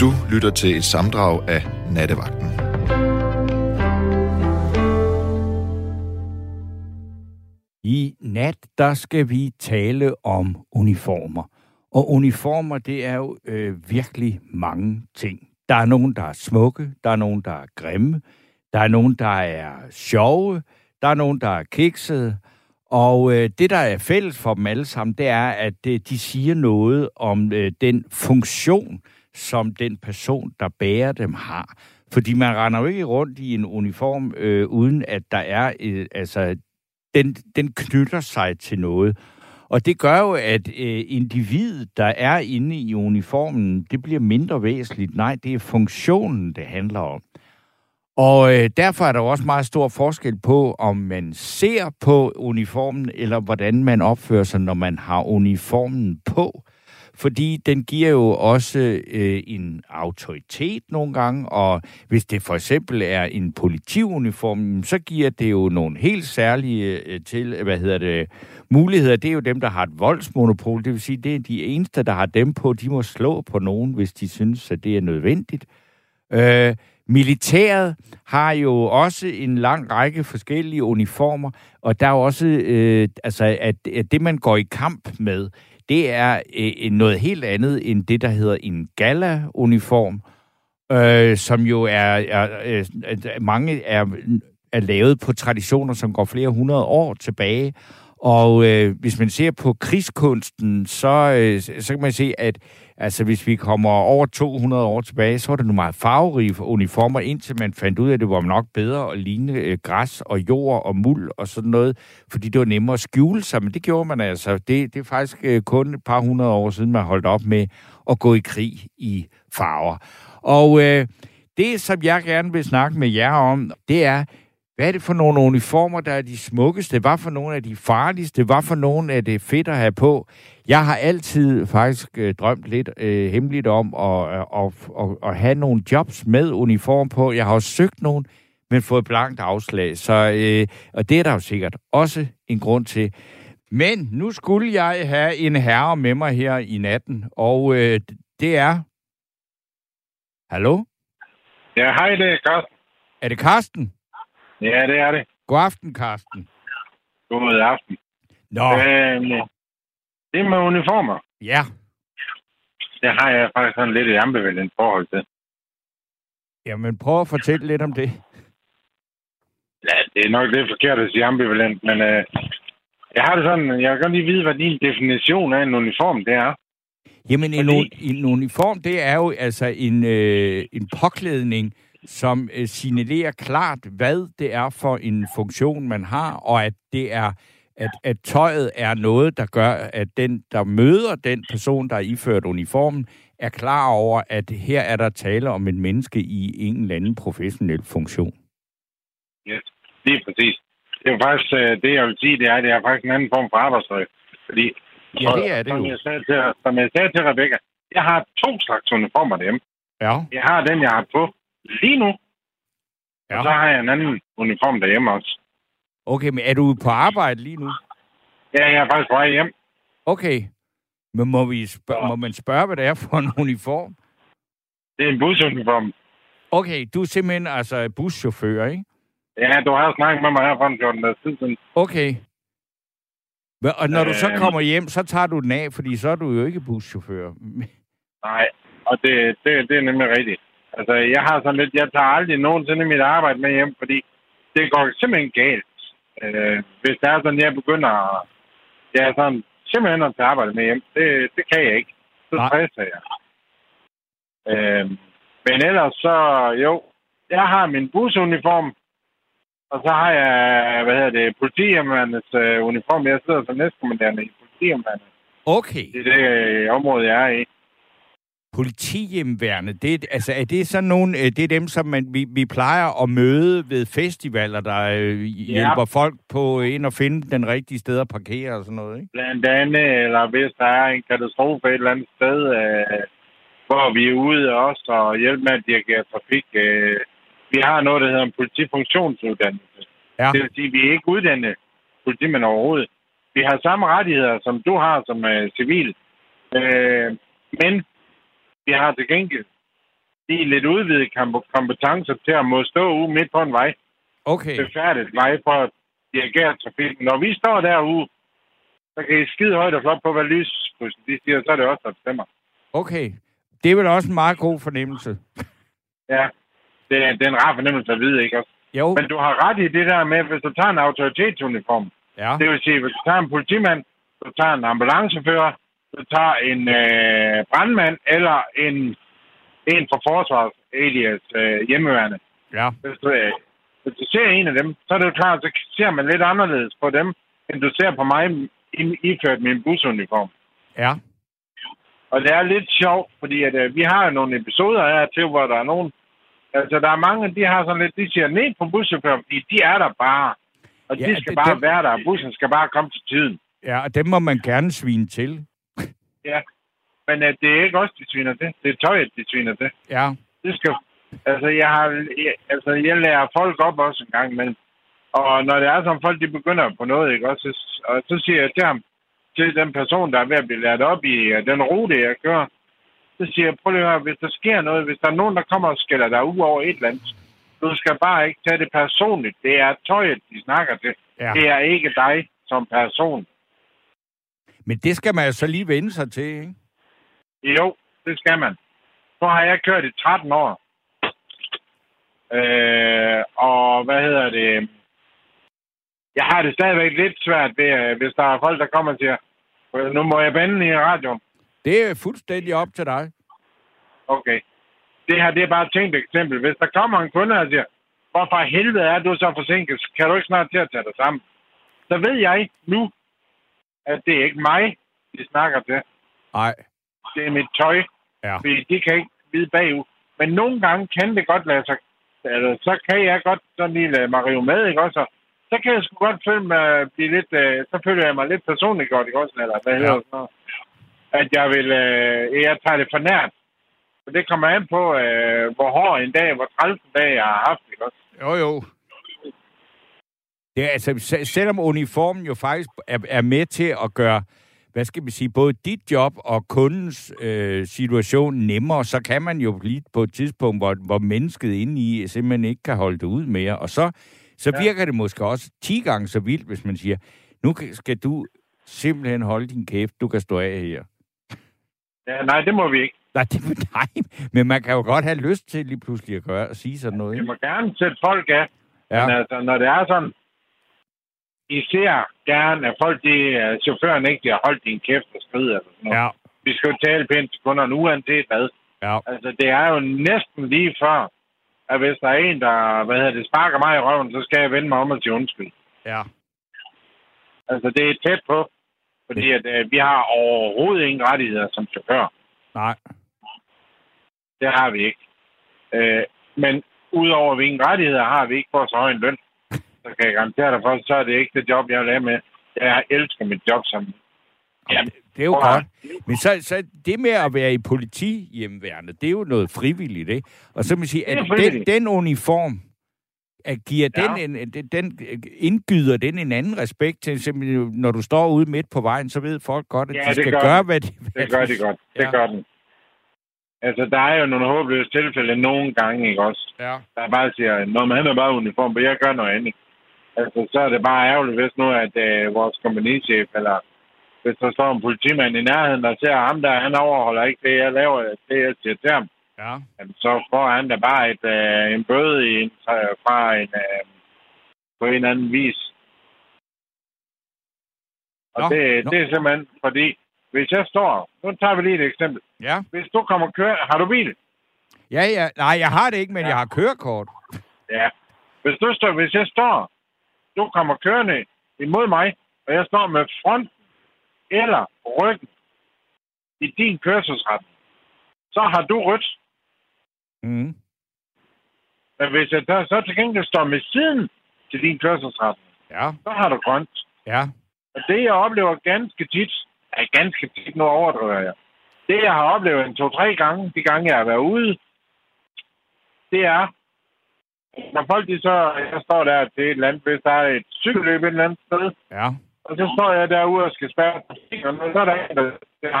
Du lytter til et samdrag af Nattevagten. I nat, der skal vi tale om uniformer. Og uniformer, det er jo øh, virkelig mange ting. Der er nogen, der er smukke, der er nogen, der er grimme, der er nogen, der er sjove, der er nogen, der er kiksede, og øh, det, der er fælles for dem alle sammen, det er, at øh, de siger noget om øh, den funktion, som den person, der bærer dem, har. Fordi man render jo ikke rundt i en uniform, øh, uden at der er, øh, altså, den, den knytter sig til noget. Og det gør jo, at øh, individet, der er inde i uniformen, det bliver mindre væsentligt. Nej, det er funktionen, det handler om. Og øh, derfor er der også meget stor forskel på, om man ser på uniformen, eller hvordan man opfører sig, når man har uniformen på. Fordi den giver jo også øh, en autoritet nogle gange, og hvis det for eksempel er en politiuniform, så giver det jo nogle helt særlige øh, til, hvad hedder det, muligheder. Det er jo dem, der har et voldsmonopol, det vil sige, det er de eneste, der har dem på. De må slå på nogen, hvis de synes, at det er nødvendigt. Øh, Militæret har jo også en lang række forskellige uniformer, og der er jo også, øh, altså, at, at det, man går i kamp med, det er øh, noget helt andet end det, der hedder en gala-uniform, øh, som jo er, er øh, er mange er, er lavet på traditioner, som går flere hundrede år tilbage. Og øh, hvis man ser på krigskunsten, så, øh, så kan man se, at Altså, hvis vi kommer over 200 år tilbage, så var det nogle meget farverige uniformer, indtil man fandt ud af, at det var nok bedre at ligne øh, græs og jord og muld og sådan noget, fordi det var nemmere at skjule sig, men det gjorde man altså. Det, det er faktisk øh, kun et par hundrede år siden, man holdt op med at gå i krig i farver. Og øh, det, som jeg gerne vil snakke med jer om, det er, hvad er det for nogle uniformer, der er de smukkeste? Hvad for nogle af de farligste? Hvad for nogle er det fedt at have på? Jeg har altid faktisk øh, drømt lidt øh, hemmeligt om at, øh, at, at, at have nogle jobs med uniform på. Jeg har også søgt nogen, men fået blankt afslag. Så, øh, og det er der jo sikkert også en grund til. Men nu skulle jeg have en herre med mig her i natten, og øh, det er... Hallo? Ja, hej, det er Carsten. Er det Karsten? Ja, det er det. God aften, Karsten. God aften. Nå, Øhm, det med uniformer, ja. det har jeg faktisk sådan lidt et ambivalent forhold til. Jamen, prøv at fortælle lidt om det. Ja, det er nok lidt forkert at sige ambivalent, men øh, jeg har det sådan, jeg vil godt lige vide, hvad din definition af en uniform det er. Jamen, en, Fordi- u- en uniform, det er jo altså en, øh, en påklædning, som øh, signalerer klart, hvad det er for en funktion, man har, og at det er at, at tøjet er noget, der gør, at den, der møder den person, der er iført uniformen, er klar over, at her er der tale om en menneske i en eller anden professionel funktion. Yes, lige præcis. Det er faktisk øh, det, jeg vil sige, det er, det er faktisk en anden form for arbejdstøj. Fordi, Ja, det er det som jo. Jeg sagde til, som jeg sagde til Rebecca, jeg har to slags uniformer derhjemme. Ja, Jeg har den, jeg har på lige nu, ja. og så ja. har jeg en anden uniform derhjemme også. Okay, men er du på arbejde lige nu? Ja, jeg er faktisk på vej hjem. Okay. Men må, vi spørge, må man spørge, hvad det er for en uniform? Det er en busuniform. Okay, du er simpelthen altså buschauffør, ikke? Ja, du har snakket med mig her for en 14 dages tid siden. Okay. Og når du så Øhm. kommer hjem, så tager du den af, fordi så er du jo ikke buschauffør. Nej, og det, det, det er nemlig rigtigt. Altså, jeg har sådan lidt, jeg tager aldrig nogensinde mit arbejde med hjem, fordi det går simpelthen galt. Øh, hvis det er sådan, jeg begynder at, ja, sådan, simpelthen at tage arbejde med hjem, det, det kan jeg ikke. Så stresser jeg. Øh, men ellers så, jo, jeg har min busuniform, og så har jeg, hvad hedder det, politihjemmeværendets øh, uniform. Jeg sidder som næstkommanderende i politihjemmeværende. Okay. Det er det øh, område, jeg er i. Politihjemværende, det, altså, er det sådan nogle, øh, det er dem, som man, vi, vi plejer at møde ved festivaler, der øh, hjælper folk på ind og finde den rigtige sted at parkere og sådan noget, ikke? Blandt andet, eller hvis der er en katastrofe et eller andet sted, øh, hvor vi er ude også og hjælpe med at dirigere trafik. Øh, vi har noget, der hedder en politifunktionsuddannelse. Ja. Det vil sige, at vi er ikke uddannet politimænd overhovedet. Vi har samme rettigheder, som du har som øh, civil. Øh, men vi har til gengæld de lidt udvidede kom- kompetencer til at må stå ude midt på en vej. Okay. Befærdet vej for at dirigere trafikken. Når vi står derude, så kan I skide højt og flot på, hvad lyskrydsen de siger, så er det også, der bestemmer. Okay. Det er vel også en meget god fornemmelse. Ja, det, er- det er en rar fornemmelse at vide, ikke også? Jo. Men du har ret i det der med, hvis du tager en autoritetsuniform, Ja. det vil sige, hvis du tager en politimand, du tager en ambulancefører, du tager en øh, brandmand eller en, en fra forsvars alias øh, hjemmeværende. Ja. Hvis du, øh, hvis du ser en af dem, så er det jo klart, så ser man lidt anderledes på dem, end du ser på mig i- iført min busuniform. Ja. Og det er lidt sjovt, fordi at, øh, vi har jo nogle episoder her til, hvor der er nogen... Altså, der er mange, de har sådan lidt... De siger ned på buschaufføren, fordi de er der bare. Og Ja, de skal det- bare det- være der, og bussen skal bare komme til tiden. Ja, og dem må man gerne svine til. Ja. Men uh, det er ikke os, de sviner til. Det er tøjet, de sviner til. Ja. Det skal... Altså, jeg har... Jeg, altså, jeg lærer folk op også en gang imellem. Og når det er som folk, de begynder på noget, ikke også? Så, og så siger jeg til ham, til den person, der er ved at blive lært op i uh, den rute, jeg kører, så siger jeg, prøv lige at høre, hvis der sker noget, hvis der er nogen, der kommer og skælder dig ud over et eller andet, du skal bare ikke tage det personligt. Det er tøjet, de snakker til. Ja. Det er ikke dig som person. Men det skal man jo så lige vende sig til, ikke? Jo, det skal man. Så har jeg kørt i 13 år. Øh, og hvad hedder det? Jeg har det stadigvæk lidt svært ved, øh, hvis der er folk, der kommer og siger, "Øh, nu må jeg bande i radioen. Det er fuldstændig op til dig. Okay. Det her, det er bare et tænkt eksempel. Hvis der kommer en kunde og siger, hvorfor helvede er du så forsinket? Kan du ikke snart til at tage dig sammen? Så ved jeg nu, at det er ikke mig, de snakker til. Nej. Det er mit tøj. Ja. Fordi de kan ikke vide bagud. Men nogle gange kan det godt lade sig... Altså, så kan jeg godt sådan lige lade mig rive med, ikke også? Så kan jeg sgu godt føle mig blive lidt... Øh, så føler jeg mig lidt personligt godt, ikke også? Eller hvad hedder Ja. sådan noget. At jeg vil... Øh, jeg tager det for nært. Så det kommer an på, øh, hvor hård en dag, hvor træls en dag jeg har haft, ikke også? Jo, jo. Det er, altså, se- selvom uniformen jo faktisk er, er med til at gøre, hvad skal vi sige, både dit job og kundens øh, situation nemmere, så kan man jo blive på et tidspunkt, hvor, hvor mennesket inde i simpelthen ikke kan holde det ud mere. Og så, så Ja. virker det måske også 10 gange så vildt, hvis man siger, nu skal du simpelthen holde din kæft, du kan stå af her. Ja, nej, det må vi ikke. Nej, det, nej, men man kan jo godt have lyst til lige pludselig at gøre og sige sådan noget. Vi må gerne sætte folk af. Ja. Men altså, når det er sådan, I ser gerne, at folk, de, øh, chaufføren ikke, har holdt din kæft og skridt eller sådan noget. Ja, Vi skal jo tale pænt til kunderne, uanset hvad. ja, Altså, det er jo næsten lige før, at hvis der er en, der hvad hedder det, sparker mig i røven, så skal jeg vende mig om og sige undskyld. ja. Altså, det er tæt på, fordi at, øh, vi har overhovedet ingen rettigheder som chauffør. Nej. Det har vi ikke. Øh, men udover vi ingen rettigheder har, vi ikke får så høj en løn. Så kan jeg garantere dig for, så er det ikke det job, jeg vil have med. Jeg elsker mit job som... Ja, Det er jo godt. Men så, så det med at være i politihjemværende, det er jo noget frivilligt, ikke? Og så må man sige, Det at den, den uniform, at giver Ja. den, en, den, den indgyder den en anden respekt til, simpelthen, når du står ude midt på vejen, så ved folk godt, at Ja, de det skal gør gøre, hvad de... hvad det gør de godt. Det Ja. gør den. Altså, der er jo nogle håbløse tilfælde nogle gange, ikke også? Ja. Der bare siger, når man han er bare uniform, men jeg gør noget andet. Altså, så er det bare ærgerligt, hvis nu, at øh, vores kompagnichef, eller hvis der står en politimand i nærheden, der ser ham der, han overholder ikke det, jeg laver, det jeg siger til ham. Ja. Jamen, så får han da bare et, øh, en bøde i en, fra en, øh, på en eller anden vis. Og Nå, det, nå. det er simpelthen fordi, hvis jeg står, nu tager vi lige et eksempel. Ja. Hvis du kommer køre, har du bil? Ja, ja. Nej, jeg har det ikke, men Ja. jeg har kørekort. Ja. Hvis du står, hvis jeg står, du kommer kørende imod mig, og jeg står med fronten eller ryggen i din kørselsret, så har du rødt. Mm. Men hvis jeg der, så til gengæld står med siden til din kørselsret, Ja. så har du grønt. Ja. Og det, jeg oplever ganske tit, er ganske tit, nu overdriver jeg. Det, jeg har oplevet en to-tre gange, de gange, jeg har været ude, det er, når folk de så, jeg står der til et eller andet, hvis der er et cykelløb et eller andet sted, Ja. og så står jeg derude og skal spærre trafikken, og så er der en, der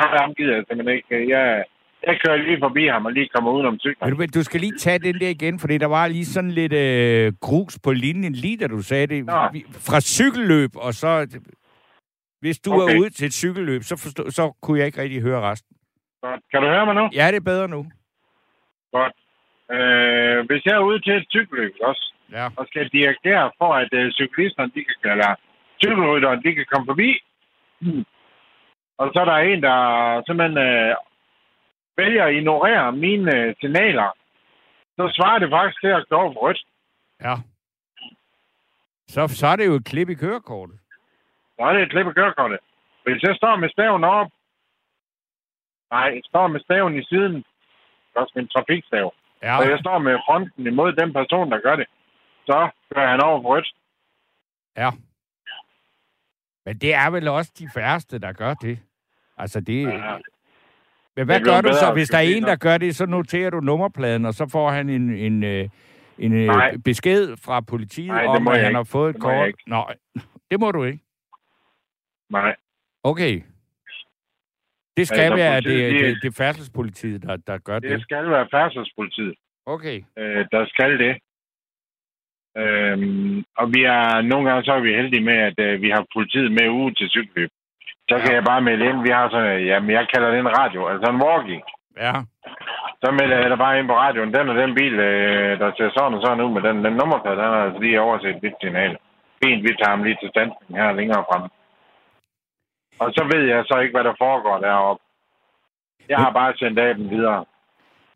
har jeg gider jeg simpelthen ikke. Jeg, Jeg kører lige forbi ham og lige kommer udenom cyklen. Men du, du skal lige tage den der igen, fordi der var lige sådan lidt øh, grus på linjen, lige da du sagde det. Nå. Fra cykelløb, og så... Hvis du okay. Okay. er ude til et cykelløb, så, forstå, så kunne jeg ikke rigtig høre resten. Godt. Kan du høre mig nu? Ja, det er bedre nu. Godt. Øh, hvis jeg er ude til et cykelløb også, Ja. og skal dirigere for, at øh, cyklisterne, de kan, eller cykelrytterne, de kan komme forbi, hmm. og så er der en, der simpelthen øh, vælger at ignorere mine øh, signaler, så svarer det faktisk til at over for rødt. Ja. Så, så er det jo et klip i kørekortet. Så er det et klip af kørekortet. Hvis jeg står med staven op, nej, jeg står med staven i siden, det er også min trafikstav, Ja. og jeg står med fronten imod den person, der gør det, så kører han over for rødt. Ja. Men det er vel også de færreste, der gør det. Altså, det... Ja. Men hvad gør du så, hvis der er en, der gør det, så noterer du nummerpladen, og så får han en, en, øh, en øh, Nej. besked fra politiet Nej, om, at han ikke. har fået et kort. Nej, det må du ikke. Nej. Okay. Det skal Altså, være, det, det, det er færdselspolitiet, der, der gør Det det. skal være færdselspolitiet, Okay. øh, der skal det. Øhm, og vi er nogle gange så er vi heldige med, at øh, vi har politiet med ude til cykelløb. Så kan Ja. jeg bare melde ind, vi har sådan, øh, jamen jeg kalder det en radio, altså en walkie. Ja. Så melder jeg da bare ind på radioen, den og den bil, øh, der ser sådan og sådan ud med den, den nummerplade, den har altså lige overset dit signal. Fint, vi tager ham lige til standsning her længere frem. Og så ved jeg så ikke, hvad der foregår deroppe. Jeg har bare sendt aben videre.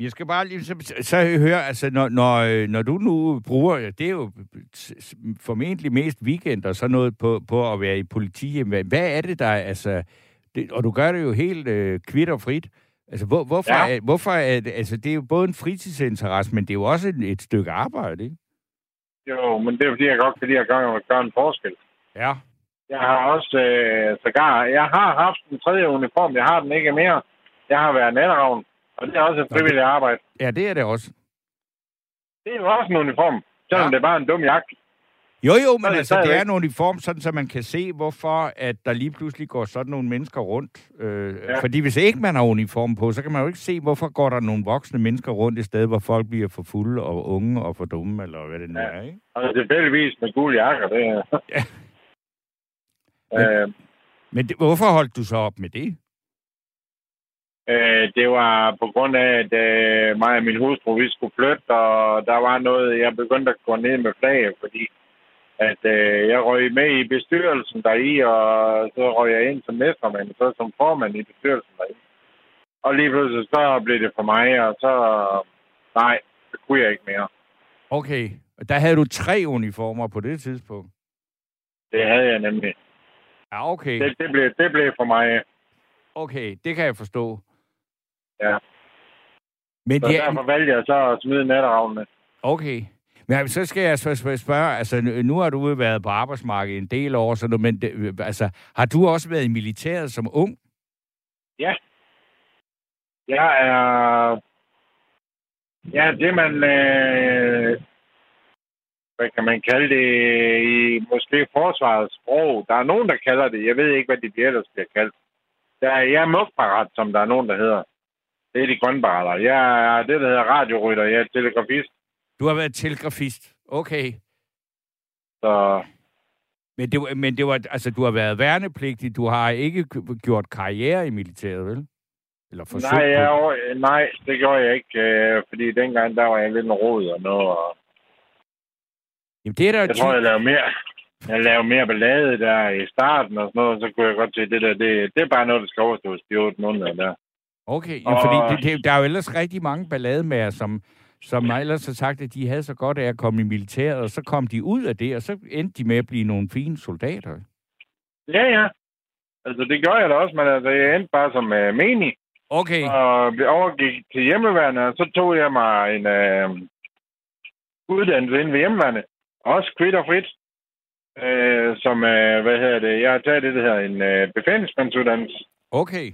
Jeg skal bare lige så, så høre, altså når, når, øh, når du nu bruger, det er jo formentlig mest weekend og sådan noget på, på at være i politi, hvad, er det der, altså, det, og du gør det jo helt øh, kvitt og frit. Altså, hvor, hvorfor, Ja. er, hvorfor er det, altså, det er jo både en fritidsinteresse, men det er jo også et, et stykke arbejde, ikke? Jo, men det er fordi, jeg godt kan lide at gøre, gøre en forskel. Ja. Jeg har også øh, sågar, jeg har haft en tredje uniform, jeg har den ikke mere. Jeg har været natteravn, og det er også et frivilligt arbejde. Ja, det er det også. Det er jo også en uniform, selvom Ja. det er bare en dum jakke. Jo, jo, men det altså, det er en uniform, sådan, så man kan se, hvorfor at der lige pludselig går sådan nogle mennesker rundt. Øh, ja. Ja. Fordi hvis ikke man har uniform på, så kan man jo ikke se, hvorfor går der nogle voksne mennesker rundt et sted, hvor folk bliver for fulde og unge og for dumme, eller hvad det nu Ja. er, ikke? Og tilfældigvis med gule jakker, det er... Ja. øh, Men det, hvorfor holdt du så op med det? øh, det var på grund af, at øh, mig og min hustru, vi skulle flytte, og der var noget, jeg begyndte at gå ned med flaget, fordi at øh, jeg røg med i bestyrelsen deri, og så røg jeg ind som næstformand, så som formand i bestyrelsen deri. Og lige pludselig så blev det for mig, og så, nej, det kunne jeg ikke mere. Okay, og der havde du tre uniformer på det tidspunkt. Det havde jeg nemlig. Ja, okay. Det, det, blev, det blev for mig. Okay, det kan jeg forstå. Ja. Men Så det derfor er, valgte jeg så at smide natteravnene. okay. Men så skal jeg så spørge, altså nu- har du været på arbejdsmarkedet en del år, så nu, men det, altså, har du også været i militæret som ung? Jeg er... Ja, det man... Øh, hvad kan man kalde det? I måske forsvarets sprog. Der er nogen, der kalder det. Jeg ved ikke, hvad de ellers bliver kaldt. Der er, jeg er mugparat, som der er nogen, der hedder. Det er de grønbarater. Jeg er det, der hedder radiorytter. Jeg er telegrafist. Du har været telegrafist. Okay. Så Men det, var- men det var, altså, du har været værnepligtig. Du har ikke gjort karriere i militæret, vel? Eller forsøgt nej, jeg, nej, det gjorde jeg ikke. Øh, fordi dengang, der var jeg lidt en rod og noget. Og Jamen, det er der jeg tror, jeg lavede mere... Jeg lavede mere ballade der i starten og sådan noget, så kunne jeg godt se, det der, det, det er bare noget, der skal overstås de otte måneder der. Okay, ja, Og- fordi det, det, der er jo ellers rigtig mange ballademager, som, som ellers har sagt, at de havde så godt af at komme i militæret, og så kom de ud af det, og så endte de med at blive nogle fine soldater. Ja, ja. Altså, det gør jeg da også, men altså, jeg endte bare som uh, menig, Okay, og vi overgik til hjemmeværende, og så tog jeg mig en uh, uddannelse inden ved hjemmeværende. Også kvitt og frit. Uh, som, uh, hvad hedder det, jeg har taget det, der hedder en uh, befalingsmandsuddannelse, okay.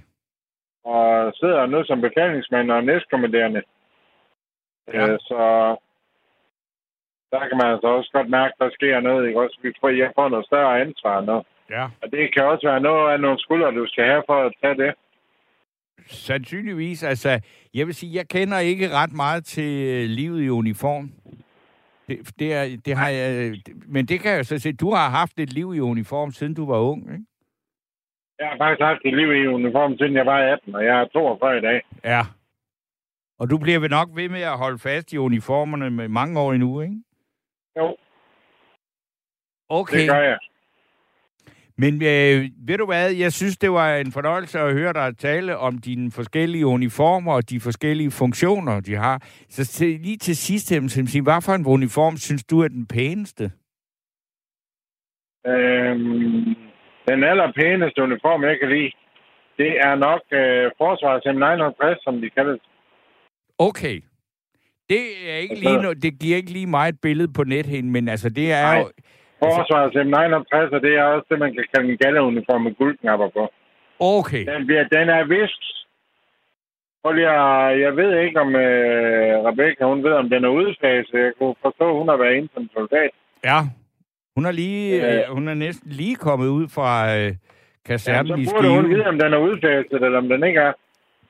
og sidder nu som befalingsmand og næstkommanderende. Ja. Øh, så der kan man altså også godt mærke, der sker noget. Ikke? Også, vi får, jeg får noget større ansvar nu. Ja, Og det kan også være noget af nogle skuldre, du skal have for at tage det. sandsynligvis. Altså, jeg vil sige, jeg kender ikke ret meget til øh, livet i uniform. Det, det, er, det har jeg, men det kan jeg så se. Du har haft et liv i uniform, siden du var ung, ikke? Jeg har faktisk haft et liv i uniform, siden jeg var 18, og jeg er 42 i dag. Ja. Og du bliver vel nok ved med at holde fast i uniformerne med mange år endnu, ikke? Jo, Okay. det gør jeg. Men øh, ved du hvad, jeg synes, det var en fornøjelse at høre dig tale om dine forskellige uniformer og de forskellige funktioner, de har. Så til, lige til sidst, Simsim, hvad for en uniform synes du er den pæneste? Øhm, den allerpæneste uniform, jeg kan lide, det er nok øh, Forsvarets M59, som de kalder det. Okay. Det, er ikke lige no- det giver ikke lige mig et billede på nethen, men altså det er Nej. jo... Forsvarets M59, og det er også det, man kan kalde en galleuniform med guldknapper på. Okay. Den, bliver, den er vist... Prøv lige at, jeg ved ikke, om øh, Rebecca, hun ved, om den er udfaset. Jeg kunne forstå, hun har været inde som soldat. Ja. Hun er lige, Øh. hun er næsten lige kommet ud fra øh, kasernen i så burde hun Skive. vide, om den er udfaset, eller om den ikke er.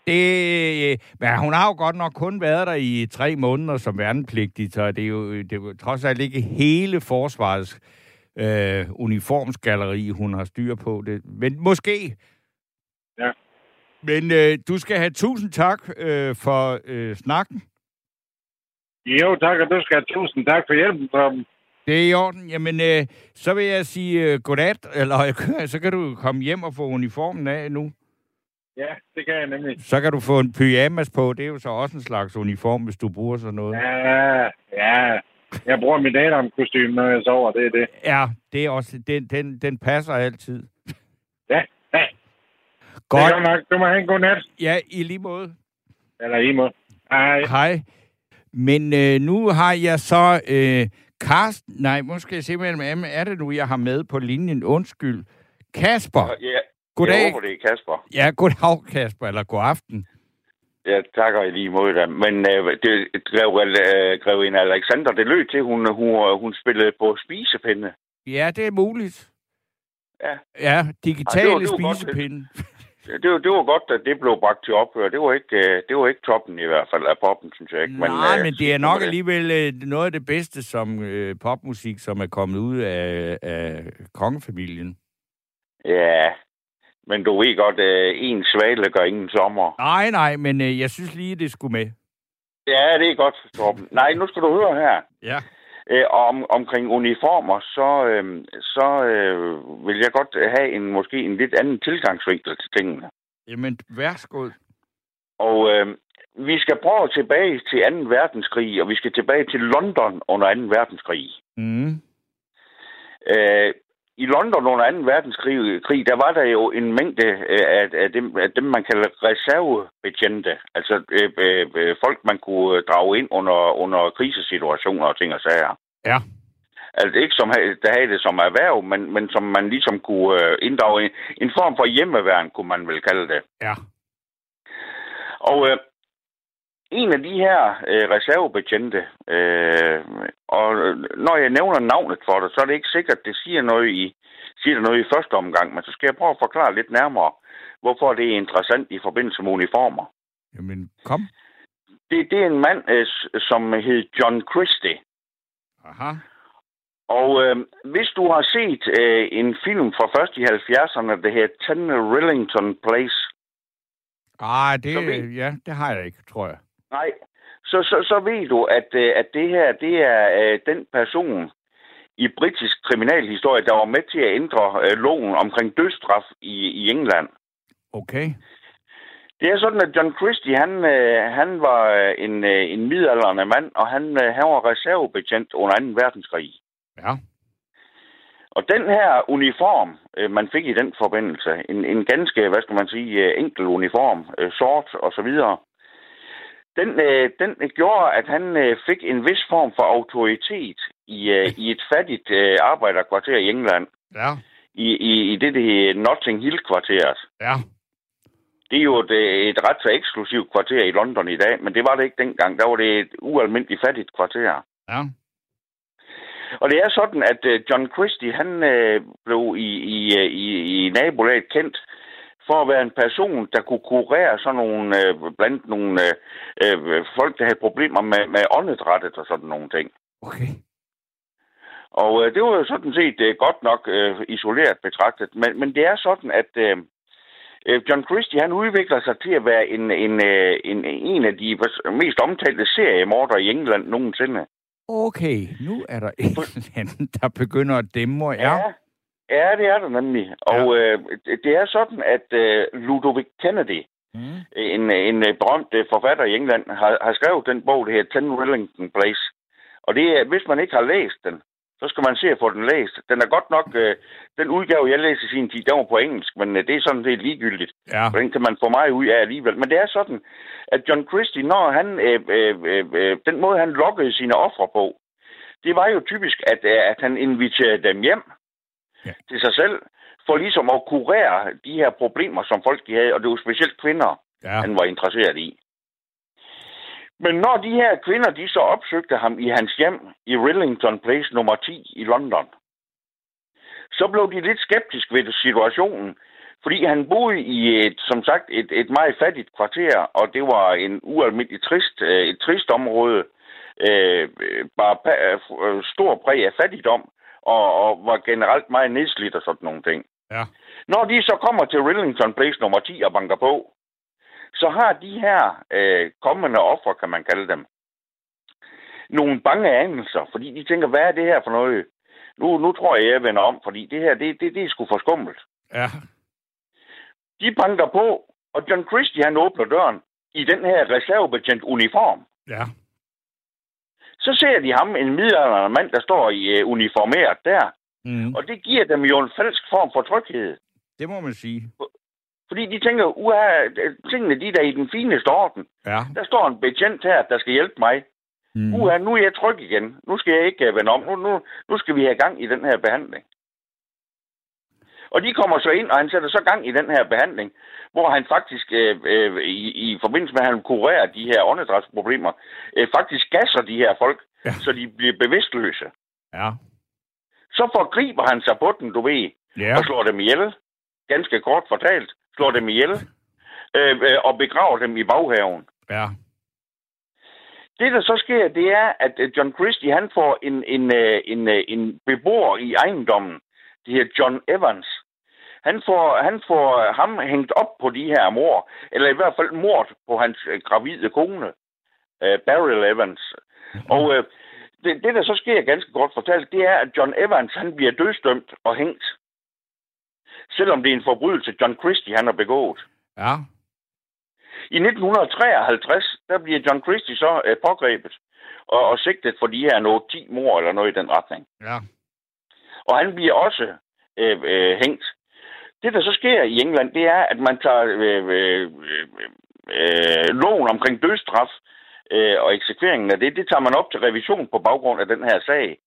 Det, øh, men hun har jo godt nok kun været der i tre måneder som værnepligtig, så det er jo, det er jo trods alt ikke hele forsvarets øh, uniformsgalleri, hun har styr på det. Men måske. Ja. Men øh, du skal have tusind tak øh, for øh, snakken. Jo, tak, og du skal have tusind tak for hjælpen, Torben. Det er i orden. Jamen, øh, så vil jeg sige øh, godnat, eller så kan du komme hjem og få uniformen af nu. Ja, det kan jeg nemlig. Så kan du få en pyjamas på. Det er jo så også en slags uniform, hvis du bruger sådan noget. Ja, ja. Jeg bruger mit Adam-kostyme, når jeg sover. Det er det. Ja, det er også, den, den, den passer altid. Ja, ja. Godt. Det er nok. Du må have en god nat. Ja, i lige måde. Eller i må. Hej. Hej. Men øh, nu har jeg så øh, Karsten... Nej, måske jeg simpelthen... Hvem er det nu, jeg har med på linjen? Undskyld. Kasper. Ja, Goddag. jeg håber, det er Kasper. Ja, goddag, Kasper. Eller god aften. Jeg takker i lige mod dig. Men øh, det grev, øh, grev en Alexander, det lød til, hun, hun, hun spillede på spisepinde. Ja, det er muligt. Ja. Ja, digitale Ej, det var- det var godt, spisepinde. Det, var, det var godt, at det blev bragt til ophør. Det var ikke, øh, det var ikke toppen i hvert fald af poppen, synes jeg ikke. Nej, øh, men det er nok alligevel øh, noget af det bedste som øh, popmusik, som er kommet ud af, af kongefamilien. Ja, men du ved godt, øh, en svale gør ingen sommer. Nej, nej, men øh, jeg synes lige, det skulle med. Ja, det er godt, Torben. Nej, nu skal du høre her. Ja. Øh, om, omkring uniformer, så, øh, så øh, vil jeg godt have en måske en lidt anden tilgangsvinkel til tingene. Jamen, værsgo. Og øh, vi skal prøve tilbage til 2. verdenskrig, og vi skal tilbage til London under 2. verdenskrig. Mm. Øh, I London under 2. verdenskrig, krig, der var der jo en mængde øh, af, af, dem, af dem, man kalder reservebetjente. Altså øh, øh, øh, folk, man kunne øh, drage ind under, under krisesituationer og ting og sager. Ja. Altså ikke som, der havde det som erhverv, men, men som man ligesom kunne inddrage en, en form for hjemmeværn, kunne man vel kalde det. Ja. Og øh, en af de her øh, reservebetjente, øh, og når jeg nævner navnet for dig, så er det ikke sikkert, at det siger noget i, siger det noget i første omgang, men så skal jeg prøve at forklare lidt nærmere, hvorfor det er interessant i forbindelse med uniformer. Jamen, kom. Det, det er en mand, øh, som hed John Christie. Aha. Og øh, hvis du har set øh, en film fra først i 70'erne, der hedder 10 Rillington Place, Ah, det, Så ja, det har jeg ikke, tror jeg. Nej, så, så, så ved du, at, øh, at det her, det er øh, den person i britisk kriminalhistorie, der var med til at ændre øh, loven omkring dødsstraf i, i England. Okay. Det er sådan, at John Christie, han, han var en, en midaldrende mand, og han, han var reservebetjent under 2. verdenskrig. Ja. Og den her uniform, man fik i den forbindelse, en, en ganske, hvad skal man sige, enkel uniform, sort og så videre, den, øh, den øh, gjorde, at han øh, fik en vis form for autoritet i, øh, i et fattigt øh, arbejderkvarter i England, Ja. i, i, i det, det hedder Notting Hill-kvarteret. Ja. Det er jo et, øh, et ret så eksklusivt kvarter i London i dag, men det var det ikke dengang. Der var det et ualmindeligt fattigt kvarter. Ja. Og det er sådan, at øh, John Christie, han øh, blev i, i, øh, i, i nabolaget kendt for at være en person, der kunne kurere sådan nogle, øh, blandt nogle øh, øh, folk, der havde problemer med, med åndedrættet og sådan nogle ting. Okay. Og øh, det var jo sådan set øh, godt nok øh, isoleret betragtet. Men, men det er sådan, at øh, øh John Christie han udvikler sig til at være en, en, en, en af de mest omtalte seriemorder i England nogensinde. Okay, nu er der en eller anden, der begynder at dæmme. Ja. ja. Ja, det er der nemlig. Og ja. øh, det er sådan, at øh, Ludovic Kennedy, mm. en, en øh, berømt øh, forfatter i England, har, har skrevet den bog, der hedder Ten Wellington Place. Og det er, hvis man ikke har læst den, så skal man se at få den læst. Den er godt nok, øh, den udgave, jeg læste i sin tid, den var på engelsk, men øh, det er sådan set ligegyldigt. Ja. Den kan man få meget ud af alligevel. Men det er sådan, at John Christie, når han, øh, øh, øh, øh den måde, han lokkede sine ofre på, det var jo typisk, at, øh, at han inviterede dem hjem ja. til sig selv, for ligesom at kurere de her problemer, som folk de havde, og det var specielt kvinder, ja. han var interesseret i. Men når de her kvinder, de så opsøgte ham i hans hjem i Rillington Place nummer 10 i London, så blev de lidt skeptiske ved situationen, fordi han boede i et, som sagt, et, et meget fattigt kvarter, og det var en ualmindelig trist, øh, et trist område, øh, bare øh, stor præg af fattigdom, og, og var generelt meget nedslidt og sådan nogle ting. Ja. Når de så kommer til Rillington Place nummer 10 og banker på, så har de her øh, kommende ofre, kan man kalde dem, nogle bange anelser, fordi de tænker, hvad er det her for noget? Nu, nu tror jeg, jeg vender om, fordi det her, det, det, det er sgu for skummelt. Ja. De banker på, og John Christie, han åbner døren i den her reservebetjent uniform. Ja. Så ser de ham, en middelalderne mand, der står i uh, uniformeret der. Mm. Og det giver dem jo en falsk form for tryghed. Det må man sige. Fordi de tænker, uha, tingene de der i den fineste orden. Ja. Der står en betjent her, der skal hjælpe mig. Mm. Uha, nu er jeg tryg igen. Nu skal jeg ikke uh, vende om. Nu, nu, nu skal vi have gang i den her behandling. Og de kommer så ind, og han sætter så gang i den her behandling, hvor han faktisk øh, øh, i, i forbindelse med, at han kurerer de her åndedrætsproblemer, øh, faktisk gasser de her folk, ja. så de bliver bevidstløse. Ja. Så forgriber han sig på den, du ved, ja. og slår dem ihjel. Ganske kort fortalt, slår dem ihjel, øh, øh, og begraver dem i baghaven. Ja. Det, der så sker, det er, at øh, John Christie, han får en, en, en, en, en beboer i ejendommen, det her John Evans, han får, han får ham hængt op på de her mor, eller i hvert fald mord på hans øh, gravide kone, uh, Beryl Evans. Og uh, det, det, der så sker ganske godt fortalt, det er, at John Evans, han bliver dødsdømt og hængt. Selvom det er en forbrydelse, John Christie, han har begået. Ja. I 1953, der bliver John Christie så uh, pågrebet og, og sigtet for de her noget 10 mor eller noget i den retning. Ja. Og han bliver også øh, øh, hængt. Det, der så sker i England, det er, at man tager øh, øh, øh, loven omkring dødsstraf øh, og eksekveringen af det, det tager man op til revision på baggrund af den her sag.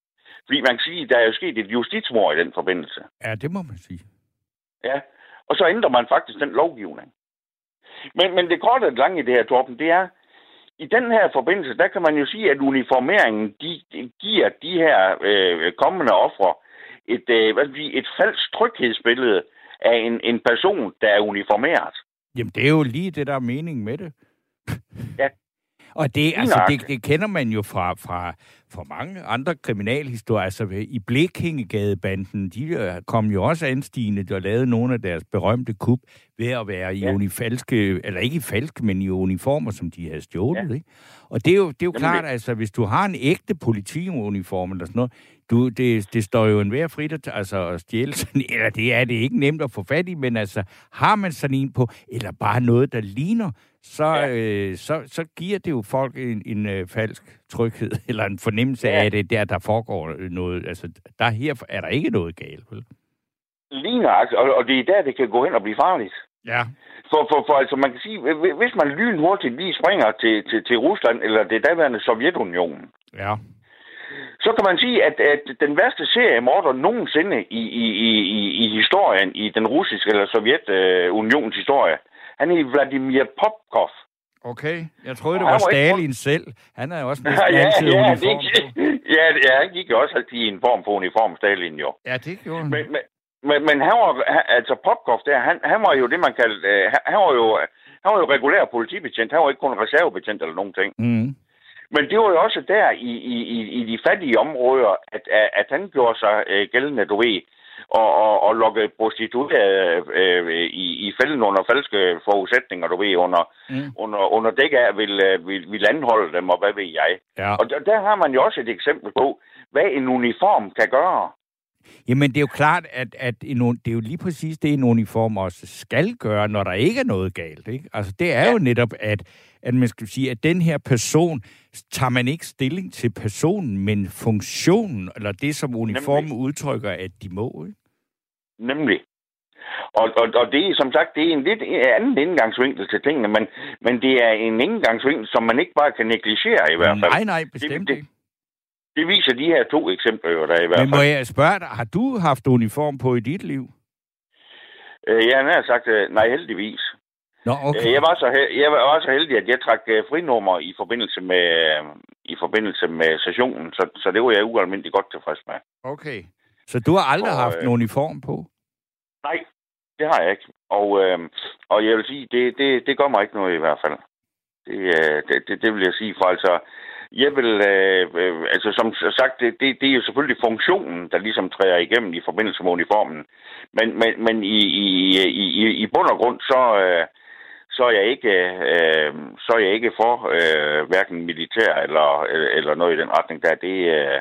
Fordi man kan sige, at der er jo sket et justitsmord i den forbindelse. Ja, det må man sige. Ja, og så ændrer man faktisk den lovgivning. Men, men det korte og lange i det her, Torben, det er, i den her forbindelse, der kan man jo sige, at uniformeringen de, de giver de her øh, kommende ofre et, øh, hvad sige, et falsk tryghedsbillede af en, en person, der er uniformeret. Jamen, det er jo lige det, der er meningen med det. ja. Og det, altså, det, det kender man jo fra, fra, fra mange andre kriminalhistorier. Altså, i Blikkingegadebanden, de øh, kom jo også anstigende og lavede nogle af deres berømte kup ved at være i ja. unifalske, eller ikke i falske, men i uniformer, som de havde stjålet. Ja. Ikke? Og det er jo, det er jo Jamen, klart, altså, hvis du har en ægte politiuniform eller sådan noget, du, det, det står jo en hver frit at, altså, at stjæle sådan, eller det er det ikke nemt at få fat i, men altså, har man sådan en på, eller bare noget, der ligner, så, ja. øh, så, så giver det jo folk en, en øh, falsk tryghed, eller en fornemmelse ja. af det, der der foregår noget. Altså, der her er der ikke noget galt, vel? Lige og, og det er der, det kan gå hen og blive farligt. Ja. For, for, for altså, man kan sige, hvis man lynhurtigt lige springer til, til, til Rusland, eller det daværende Sovjetunionen, ja så kan man sige, at, at den værste seriemorder nogensinde i, i, i, i historien, i den russiske eller Sovjetunions historie, han er Vladimir Popkov. Okay, jeg troede, det var Stalin ikke... selv. Han er jo også næsten ja, altid ja, uniform det, ja, ja, han gik jo også altid i en form for uniform, Stalin jo. Ja, det gjorde han. Men, men, men, men han var, altså Popkov der, han, han var jo det, man kaldte, øh, han, han var jo, han var jo regulær politibetjent, han var ikke kun reservebetjent eller nogen ting. Mm. Men det var jo også der i, i, i, i de fattige områder, at, at, at han gjorde sig øh, gældende, du ved, og, og, og lukke prostituerede øh, i, i fælden under falske forudsætninger, du ved, under, Mm. under, under dæk af vil, vil, vil anholde dem, og hvad ved jeg. Ja. Og der, der har man jo også et eksempel på, hvad en uniform kan gøre. Jamen, det er jo klart, at, at en, det er jo lige præcis det, en uniform også skal gøre, når der ikke er noget galt. Ikke? Altså, det er ja. jo netop, at, at man skal sige, at den her person, tager man ikke stilling til personen, men funktionen, eller det, som uniformen udtrykker, at de må. Ikke? Nemlig. Og, og, og det er som sagt, det er en lidt anden indgangsvinkel til tingene, men, men det er en indgangsvinkel, som man ikke bare kan negligere i hvert fald. Nej, nej, bestemt det-. Det viser de her to eksempler jo der i hvert Men må fald. jeg spørge dig, har du haft uniform på i dit liv? Øh, Jeg har sagt, øh, nej heldigvis. Nå, Okay. okay. Jeg, var så, jeg var så heldig, at jeg trak øh, frinummer i forbindelse med, øh, i forbindelse med sessionen, så, så det var jeg ualmindeligt godt tilfreds med. Okay. Så du har aldrig Og, haft øh, en uniform på? Nej, det har jeg ikke. Og, øh, og jeg vil sige, det, det, det gør mig ikke noget i hvert fald. Det, øh, det, det, det vil jeg sige, for altså, jeg vil, øh, øh, altså som sagt, det, det, det er jo selvfølgelig funktionen, der ligesom træder igennem i forbindelse med uniformen. Men, men, men i, i, i, i, i bund og grund, så, øh, så er jeg ikke, øh, så er jeg ikke for øh, hverken militær eller, eller noget i den retning der. Det, øh,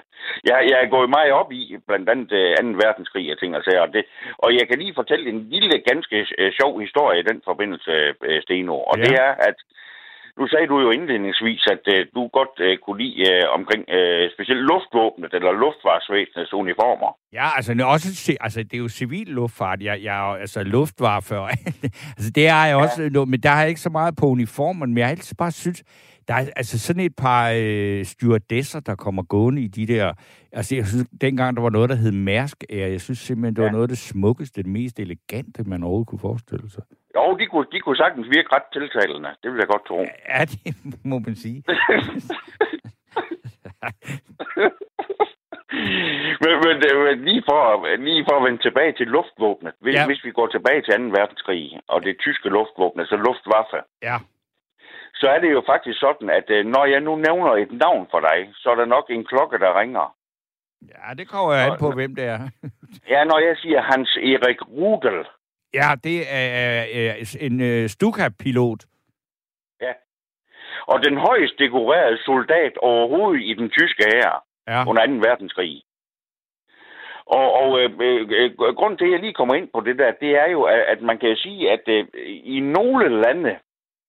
jeg, jeg er gået meget op i, blandt andet øh, 2. verdenskrig og ting og sager. Og, det, og jeg kan lige fortælle en lille, ganske øh, sjov historie i den forbindelse, øh, Steno. Og ja. det er, at nu sagde du jo indledningsvis, at øh, du godt øh, kunne lide øh, omkring øh, specielt luftvåbnet eller luftvarsvæsenets uniformer. Ja, altså, også, altså, det er jo civil luftfart. Jeg, jeg altså luftwaffe og altså, det har jeg også, ja. men der har jeg ikke så meget på uniformen, men jeg har altid bare synes, der er altså sådan et par øh, stewardesser, der kommer gående i de der... Altså, jeg synes, dengang der var noget, der hed Mærsk Air, jeg synes simpelthen, det var Ja. noget af det smukkeste, det mest elegante, man overhovedet kunne forestille sig. Jo, de kunne, de kunne sagtens virke ret tiltalende. Det vil jeg godt tro. Ja, det må man sige. men, men, men lige, for, lige for at vende tilbage til luftvåbnet. Hvis, Ja. hvis vi går tilbage til 2. verdenskrig, og det tyske luftvåben, altså Luftwaffe, Ja, så er det jo faktisk sådan, at øh, når jeg nu nævner et navn for dig, så er der nok en klokke, der ringer. ja det kommer jeg an på, hvem det er. Ja, når jeg siger Hans Erik Rudel, Ja, det er øh, en øh, Stuka-pilot. og den højst dekorerede soldat overhovedet i den tyske hær Ja, under 2. verdenskrig. Og, og øh, øh, grunden til, at jeg lige kommer ind på det der, det er jo, at, at man kan sige, at øh, i nogle lande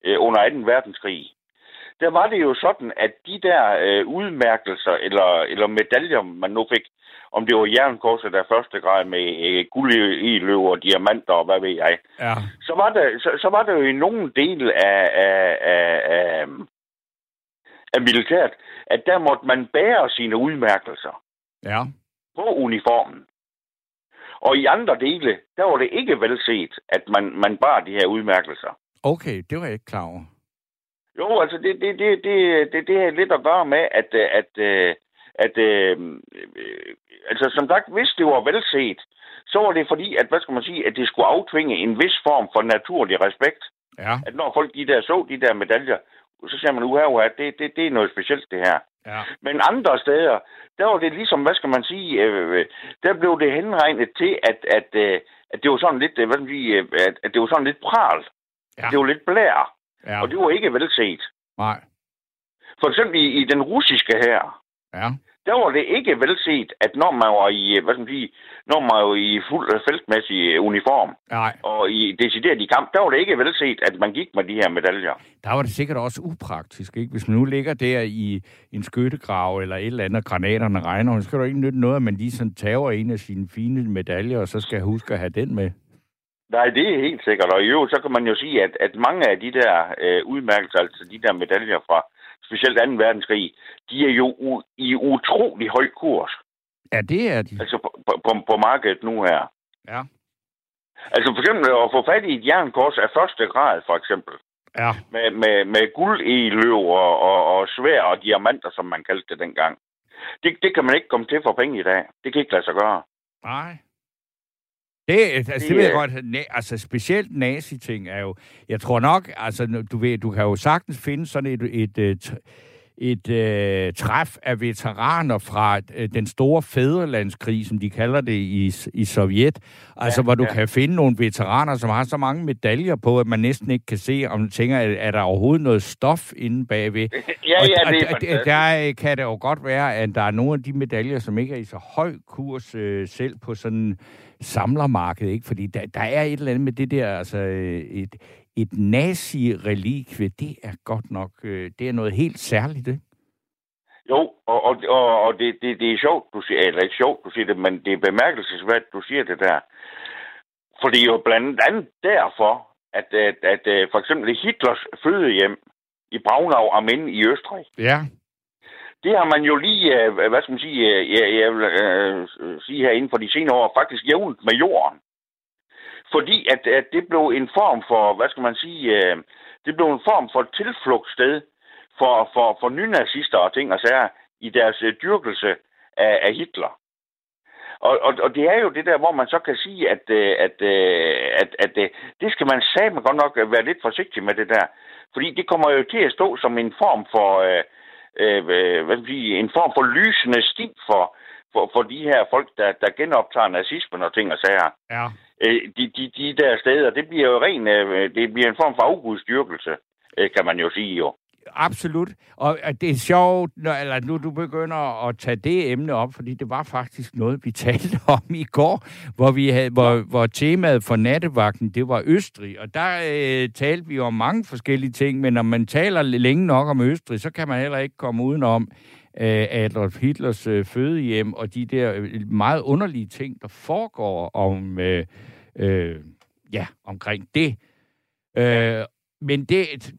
øh, under 2. verdenskrig, der var det jo sådan, at de der øh, udmærkelser eller, eller medaljer, man nu fik, om det var jernkorset af første grad med øh, guld i, løver og diamanter og hvad ved jeg, ja, så var der, så, så var der jo i nogle dele af, af, af, af, af militæret, at der måtte man bære sine udmærkelser ja. på uniformen. Og i andre dele, der var det ikke velset, at man, man bar de her udmærkelser. Okay, det var jeg ikke klar over. Jo, altså det, det, det, det, det, det har lidt at gøre med, at, øh, at, at, at øh, øh, altså som sagt, hvis det var velset, så var det fordi, at, hvad skal man sige, at det skulle aftvinge en vis form for naturlig respekt. Ja, At når folk de der så de der medaljer, så siger man, uha, uha, det, det, det er noget specielt det her. ja. Men andre steder, der var det ligesom, hvad skal man sige, øh, der blev det henregnet til, at, at, øh, at det var sådan lidt, hvad skal man sige, at, at det var sådan lidt pral. Ja. Det var lidt blær, ja. og det var ikke velset. Nej, For eksempel i, i den russiske her, ja. der var det ikke velset, at når man var i, hvad skal man sige, når man var i fuld feltmæssig uniform, Nej, og i decideret i kamp, der var det ikke velset, at man gik med de her medaljer. der var det sikkert også upraktisk, ikke? Hvis man nu ligger der i en skyttegrav eller et eller andet, og granaterne regner, så skal du ikke nytte noget, at man lige sådan tager en af sine fine medaljer, og så skal jeg huske at have den med. Nej, det er helt sikkert. Og i øvrigt, så kan man jo sige, at, at mange af de der øh, udmærkelser, altså de der medaljer fra specielt 2. verdenskrig, de er jo u- i utrolig høj kurs. Ja, det er de. Altså på, på, på markedet nu her. Ja. Altså for eksempel at få fat i et jernkors af første grad, for eksempel. Ja, Med, med, med guld i løv og, og, og svær og diamanter, som man kaldte det dengang. Det, det kan man ikke komme til for penge i dag. Det kan ikke lade sig gøre. nej. Det, altså, det, det ved jeg godt. Altså, specielt nazi-ting er jo... Jeg tror nok, altså, du ved, du kan jo sagtens finde sådan et, et, et et øh, træf af veteraner fra øh, den store fædrelandskrig, som de kalder det i, i Sovjet. Altså, ja, hvor du ja. kan finde nogle veteraner, som har så mange medaljer på, at man næsten ikke kan se, om du tænker, er der overhovedet noget stof inde bagved? ja, ja, det er og, og, der kan det jo godt være, at der er nogle af de medaljer, som ikke er i så høj kurs øh, selv på sådan samlermarked, ikke? Fordi der, der er et eller andet med det der, altså øh, et, et nazi-relikvie, det er godt nok, øh, det er noget helt særligt, ikke? Jo, og, og, og, og det, det, det er sjovt, du siger, eller ikke sjovt, du siger det, men det er bemærkelsesværdigt, du siger det der. For det er jo blandt andet derfor, at, at, at, at for eksempel Hitlers fødehjem i Braunau am Inn i Østrig, ja. det har man jo lige, øh, hvad skal man sige, øh, jeg, jeg vil sige herinde for de senere år, faktisk jævnt med jorden. Fordi at, at det blev en form for, hvad skal man sige, øh, det blev en form for tilflugtssted for, for, for nynazister og ting og sager i deres øh, dyrkelse af, af Hitler. Og, og, og det er jo det der, hvor man så kan sige, at, øh, øh, at, at, at, at det skal man sige, man godt nok være lidt forsigtig med det der. Fordi det kommer jo til at stå som en form for, øh, øh, hvad skal sige, en form for lysende sti for, for, for de her folk, der, der genoptager nazismen og ting og sager. Ja. Øh, de, de, de der steder, det bliver jo ren, øh, det bliver en form for afgudstyrkelse, øh, kan man jo sige jo. Absolut. Og det er sjovt, når, eller nu du begynder at tage det emne op, fordi det var faktisk noget, vi talte om i går, hvor, vi havde, hvor, hvor temaet for nattevagten, det var Østrig. Og der øh, talte vi om mange forskellige ting, men når man taler længe nok om Østrig, så kan man heller ikke komme udenom Adolf Hitlers fødehjem og de der meget underlige ting, der foregår om, øh, øh, ja, omkring det. Øh, men det,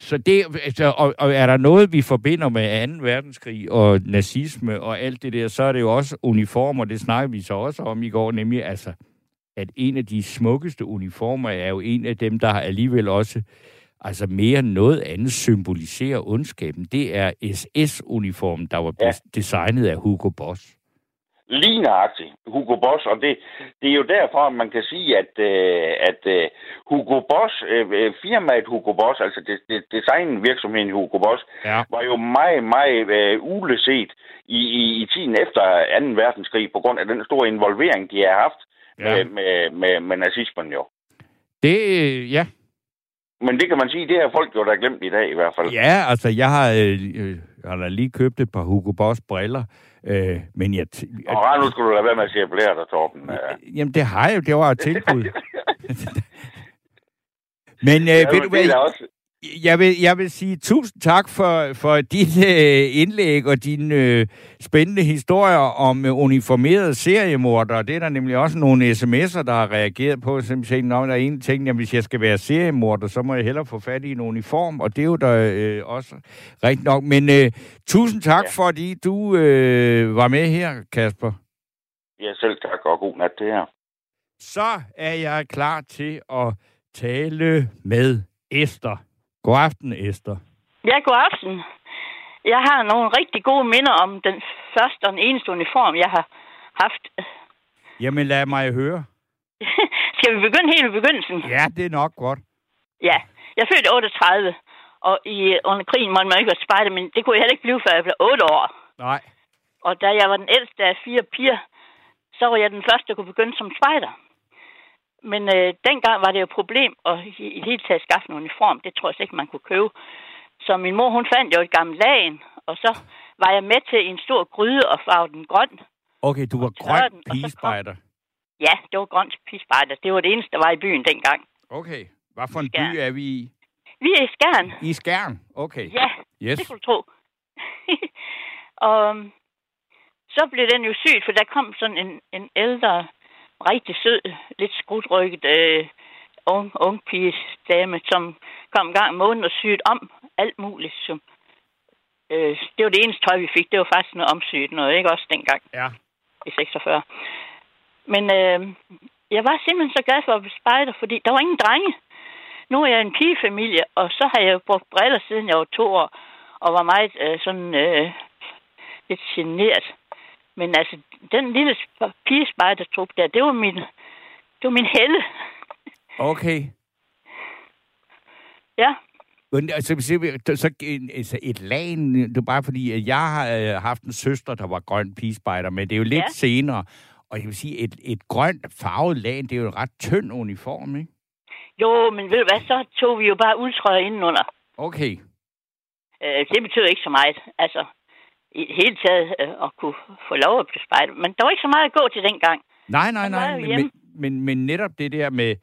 så det, altså, og, og er der noget, vi forbinder med 2. verdenskrig og nazisme og alt det der, så er det jo også uniformer, det snakker vi så også om i går, nemlig altså, at en af de smukkeste uniformer er jo en af dem, der alligevel også altså mere end noget andet symboliserer ondskaben. Det er SS-uniformen, der var ja. designet af Hugo Boss. Lige nøjagtigt. Hugo Boss, og det, det er jo derfor, at man kan sige, at, øh, at uh, Hugo Boss, uh, firmaet Hugo Boss, altså det, det, designvirksomheden Hugo Boss, ja. var jo meget, meget uh, uleset i, i, i tiden efter 2. verdenskrig, på grund af den store involvering, de har haft ja. med, med, med, med nazismen jo. Det, ja. Men det kan man sige, det har folk jo da glemt i dag i hvert fald. Ja, altså jeg har, øh, jeg har lige købt et par Hugo Boss briller, Øh, men jeg... T- og nu skulle du lade være med at sige dig, Torben. Jamen, det har jeg jo. Det var et tilbud. men øh, ja, ved du hvad... Også... Jeg vil, jeg vil sige tusind tak for, for dit øh, indlæg og dine øh, spændende historier om øh, uniformerede seriemordere. Det er der nemlig også nogle sms'er, der har reageret på. Simpelthen, når der er en ting, at hvis jeg skal være seriemorder, så må jeg hellere få fat i en uniform, og det er jo der øh, også rigtigt nok. Men øh, tusind tak, ja. fordi du øh, var med her, Kasper. Ja, selv tak, og god nat det her. Så er jeg klar til at tale med Esther. God aften, Esther. Ja, god aften. Jeg har nogle rigtig gode minder om den første og den eneste uniform, jeg har haft. Jamen, lad mig høre. Skal vi begynde helt i begyndelsen? Ja, det er nok godt. Ja, jeg fødte 38, og i, under krigen måtte man ikke være spejder, men det kunne jeg heller ikke blive, før jeg blev 8 år. Nej. Og da jeg var den ældste af fire piger, så var jeg den første, der kunne begynde som spejder. Men øh, dengang var det jo et problem at i, i hele taget skaffe en uniform. Det tror jeg ikke, man kunne købe. Så min mor, hun fandt jo et gammelt lagen, og så var jeg med til en stor gryde og farve den grøn. Okay, du var grøn pigespejder. Ja, det var grøn pigespejder. Det var det eneste, der var i byen dengang. Okay. Hvad for en by er vi i? Vi er i Skærn. I Skærn? Okay. Ja, yes. det kunne du tro. og um, så blev den jo syg, for der kom sådan en, en ældre rigtig sød, lidt skrutrykket øh, ung, ung pige dame, som kom en gang om måneden og syet om alt muligt. Som, øh, det var det eneste tøj, vi fik. Det var faktisk noget omsyet noget, ikke også dengang? Ja. I 46. Men øh, jeg var simpelthen så glad for at blive spejder, fordi der var ingen drenge. Nu er jeg en pigefamilie, og så har jeg brugt briller siden jeg var to år, og var meget øh, sådan øh, lidt generet. Men altså, den lille pigespejdertrup der, det var min, Det var min helle. Okay. Ja. Men altså, så, altså et lag, det er bare fordi, at jeg har øh, haft en søster, der var grøn pigespejder, men det er jo lidt Ja. senere. Og jeg vil sige, et, et grønt farvet lag, det er jo en ret tynd uniform, ikke? Jo, men ved du hvad, så tog vi jo bare uldtrøjer indenunder. Okay. Øh, det betød ikke så meget. Altså, i det hele taget øh, at kunne få lov at blive spejder. Men der var ikke så meget at gå til dengang. Nej, nej, nej. Men, men, men, netop det der med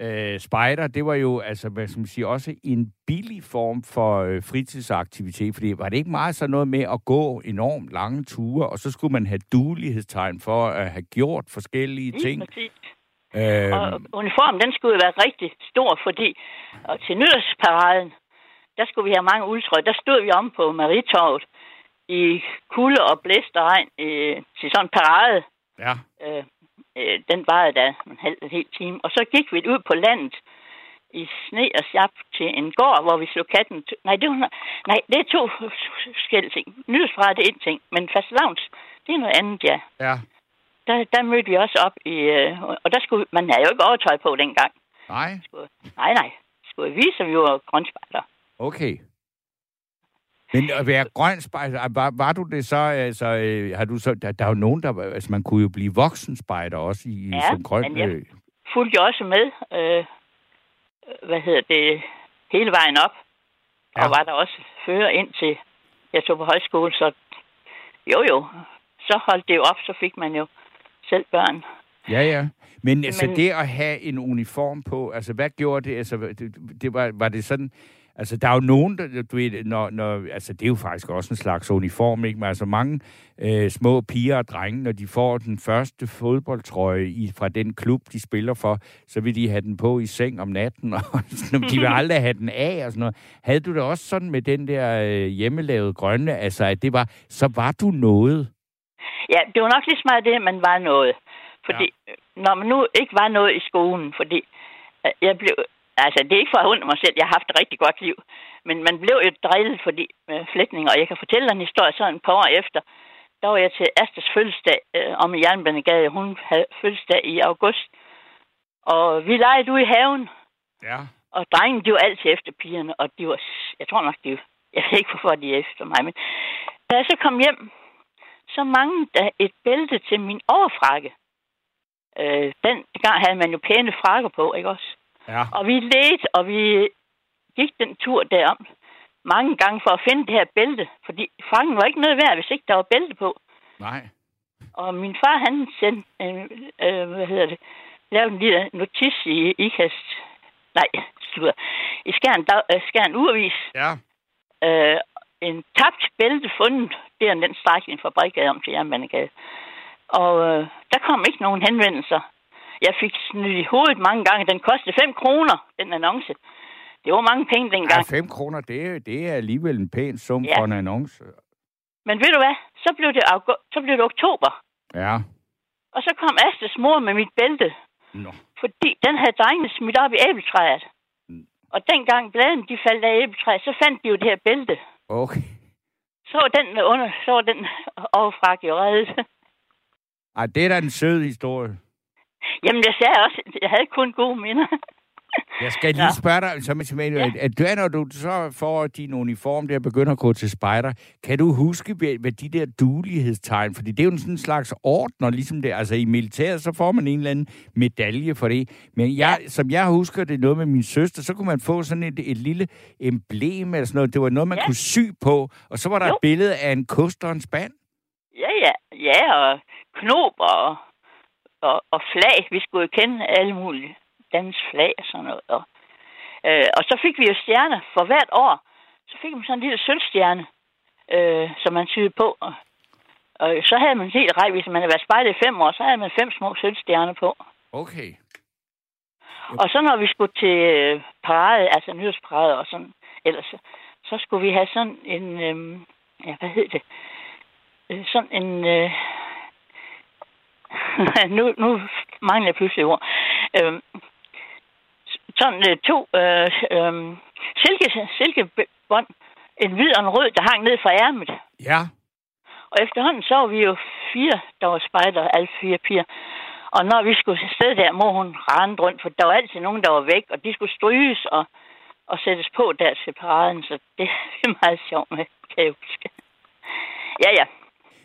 øh, spejder, det var jo altså, hvad skal man sige, også en billig form for øh, fritidsaktivitet. Fordi var det ikke meget sådan noget med at gå enormt lange ture, og så skulle man have duelighedstegn for at have gjort forskellige Lige ting? præcis. Øh, Og uniformen, den skulle jo være rigtig stor, fordi og til nytårsparaden, der skulle vi have mange uldtrøjer. Der stod vi om på Maritorvet i kulde og blæst og regn øh, til sådan en parade. ja. Øh, øh, den varede da en halv en hel time. Og så gik vi ud på landet i sne og sjap til en gård, hvor vi slog katten. Nej, det, var, nej, det er to forskellige ting. Nyhedsparade, det er en ting, men fastelavns, det er noget andet, ja. Ja. Der, der mødte vi også op i... Øh, og der skulle... Man havde jo ikke overtøj på dengang. Nej. Skulle, nej, nej. Skulle vise, at vi var grønspejder. Okay. Men at være grøn spejder, var, var du det så, altså, øh, har du så, der, der er jo nogen, der, altså man kunne jo blive voksen spejder også i, Ja, som grøn. men jeg- øh, Fulgte også med, øh, hvad hedder det, hele vejen op. Ja. Og var der også fører ind til, jeg tog på højskole, så jo jo, så holdt det jo op, så fik man jo selv børn. Ja, ja. Men altså Men- det at have en uniform på, altså hvad gjorde det? Altså det, det var, var det sådan, altså der er jo nogen, der, du ved, når, når, altså det er jo faktisk også en slags uniform, ikke? Men altså mange øh, små piger og drenge, når de får den første fodboldtrøje i, fra den klub, de spiller for, så vil de have den på i seng om natten, og sådan, de vil aldrig have den af og sådan noget. Havde du det også sådan med den der øh, hjemmelavede grønne, altså at det var, så var du noget? Ja, det var nok lige så meget det, at man var noget. Fordi ja. når man nu ikke var noget i skolen, fordi øh, jeg blev... Altså, det er ikke for at undre mig selv, jeg har haft et rigtig godt liv. Men man blev jo drillet fordi øh, flætninger, og jeg kan fortælle en historie sådan et par år efter. Der var jeg til Astas fødselsdag øh, om i Jernbanegade. Hun havde fødselsdag i august. Og vi legede ude i haven, Ja. og drengene, de var altid efter pigerne, og de var, jeg tror nok, de var, jeg ved ikke, hvorfor de er efter mig, men da jeg så kom hjem, så manglede der et bælte til min overfrakke. Øh, den gang havde man jo pæne frakker på, ikke også? Ja. Og vi ledte, og vi gik den tur derom mange gange for at finde det her bælte, fordi frakken var ikke noget værd, hvis ikke der var bælte på. Nej. Og min far, han sendte, øh, øh, hvad hedder det, lavede en lille notis i IKAST, nej, slutter, i Skjern, dag, øh, Skjern Urevis, Ja. øh, en tabt bælte fundet der den strækning fra Bredgade om til Jernbanegade. Og øh, der kom ikke nogen henvendelser. Jeg fik snydt i hovedet mange gange. Den kostede 5 kroner, den annonce. Det var mange penge dengang. Ja, 5 kroner, det, er- det er alligevel en pæn sum Ja. for en annonce. Men ved du hvad? Så blev det, augu- så blev det oktober. Ja. Og så kom Astes mor med mit bælte. Nå. Fordi den havde drengene smidt op i æbletræet. Mm. Og dengang bladene de faldt af æbletræet, så fandt de jo det her bælte. Okay. Så var den under, så var den overfrak jo reddet. Ej, det er da en sød historie. Jamen, jeg sagde også, at jeg havde kun gode minder. Jeg skal lige Ja. spørge dig, som, som, ja. At, du, når du så får din uniform der og begynder at gå til spejder, kan du huske hvad, de der dulighedstegn, fordi det er jo sådan en slags ordner, ligesom det, altså i militæret, så får man en eller anden medalje for det. Men jeg, ja. som jeg husker det noget med min søster, så kunne man få sådan et, et lille emblem eller sådan noget. Det var noget, man. Ja. kunne sy på, og så var der Jo. et billede af en kost og en spand. Ja, ja. Ja, og knob og, og, og flag. Vi skulle jo kende alle mulige dansk flag og sådan noget. Og, øh, og så fik vi jo stjerner for hvert år. Så fik man sådan en lille sølvstjerne, øh, som man syede på. Og, og så havde man helt rej, hvis man havde været spejlet i fem år, så havde man fem små sølvstjerner på. Okay. Og så når vi skulle til øh, parade, altså nyhedsparade og sådan, ellers, så, så skulle vi have sådan en, øh, ja, hvad hed det? Øh, sådan en, øh, nu, nu mangler jeg pludselig ord. Øh, sådan øh, to øh, øh, silke, silkebånd, en hvid og en rød, der hang ned fra ærmet. Ja. Og efterhånden så var vi jo fire, der var spejder, alle fire piger. Og når vi skulle sidde der, må hun rende rundt, for der var altid nogen, der var væk, og de skulle stryges og, og sættes på der til paraden, så det er meget sjovt med, kan jeg huske. Ja, ja.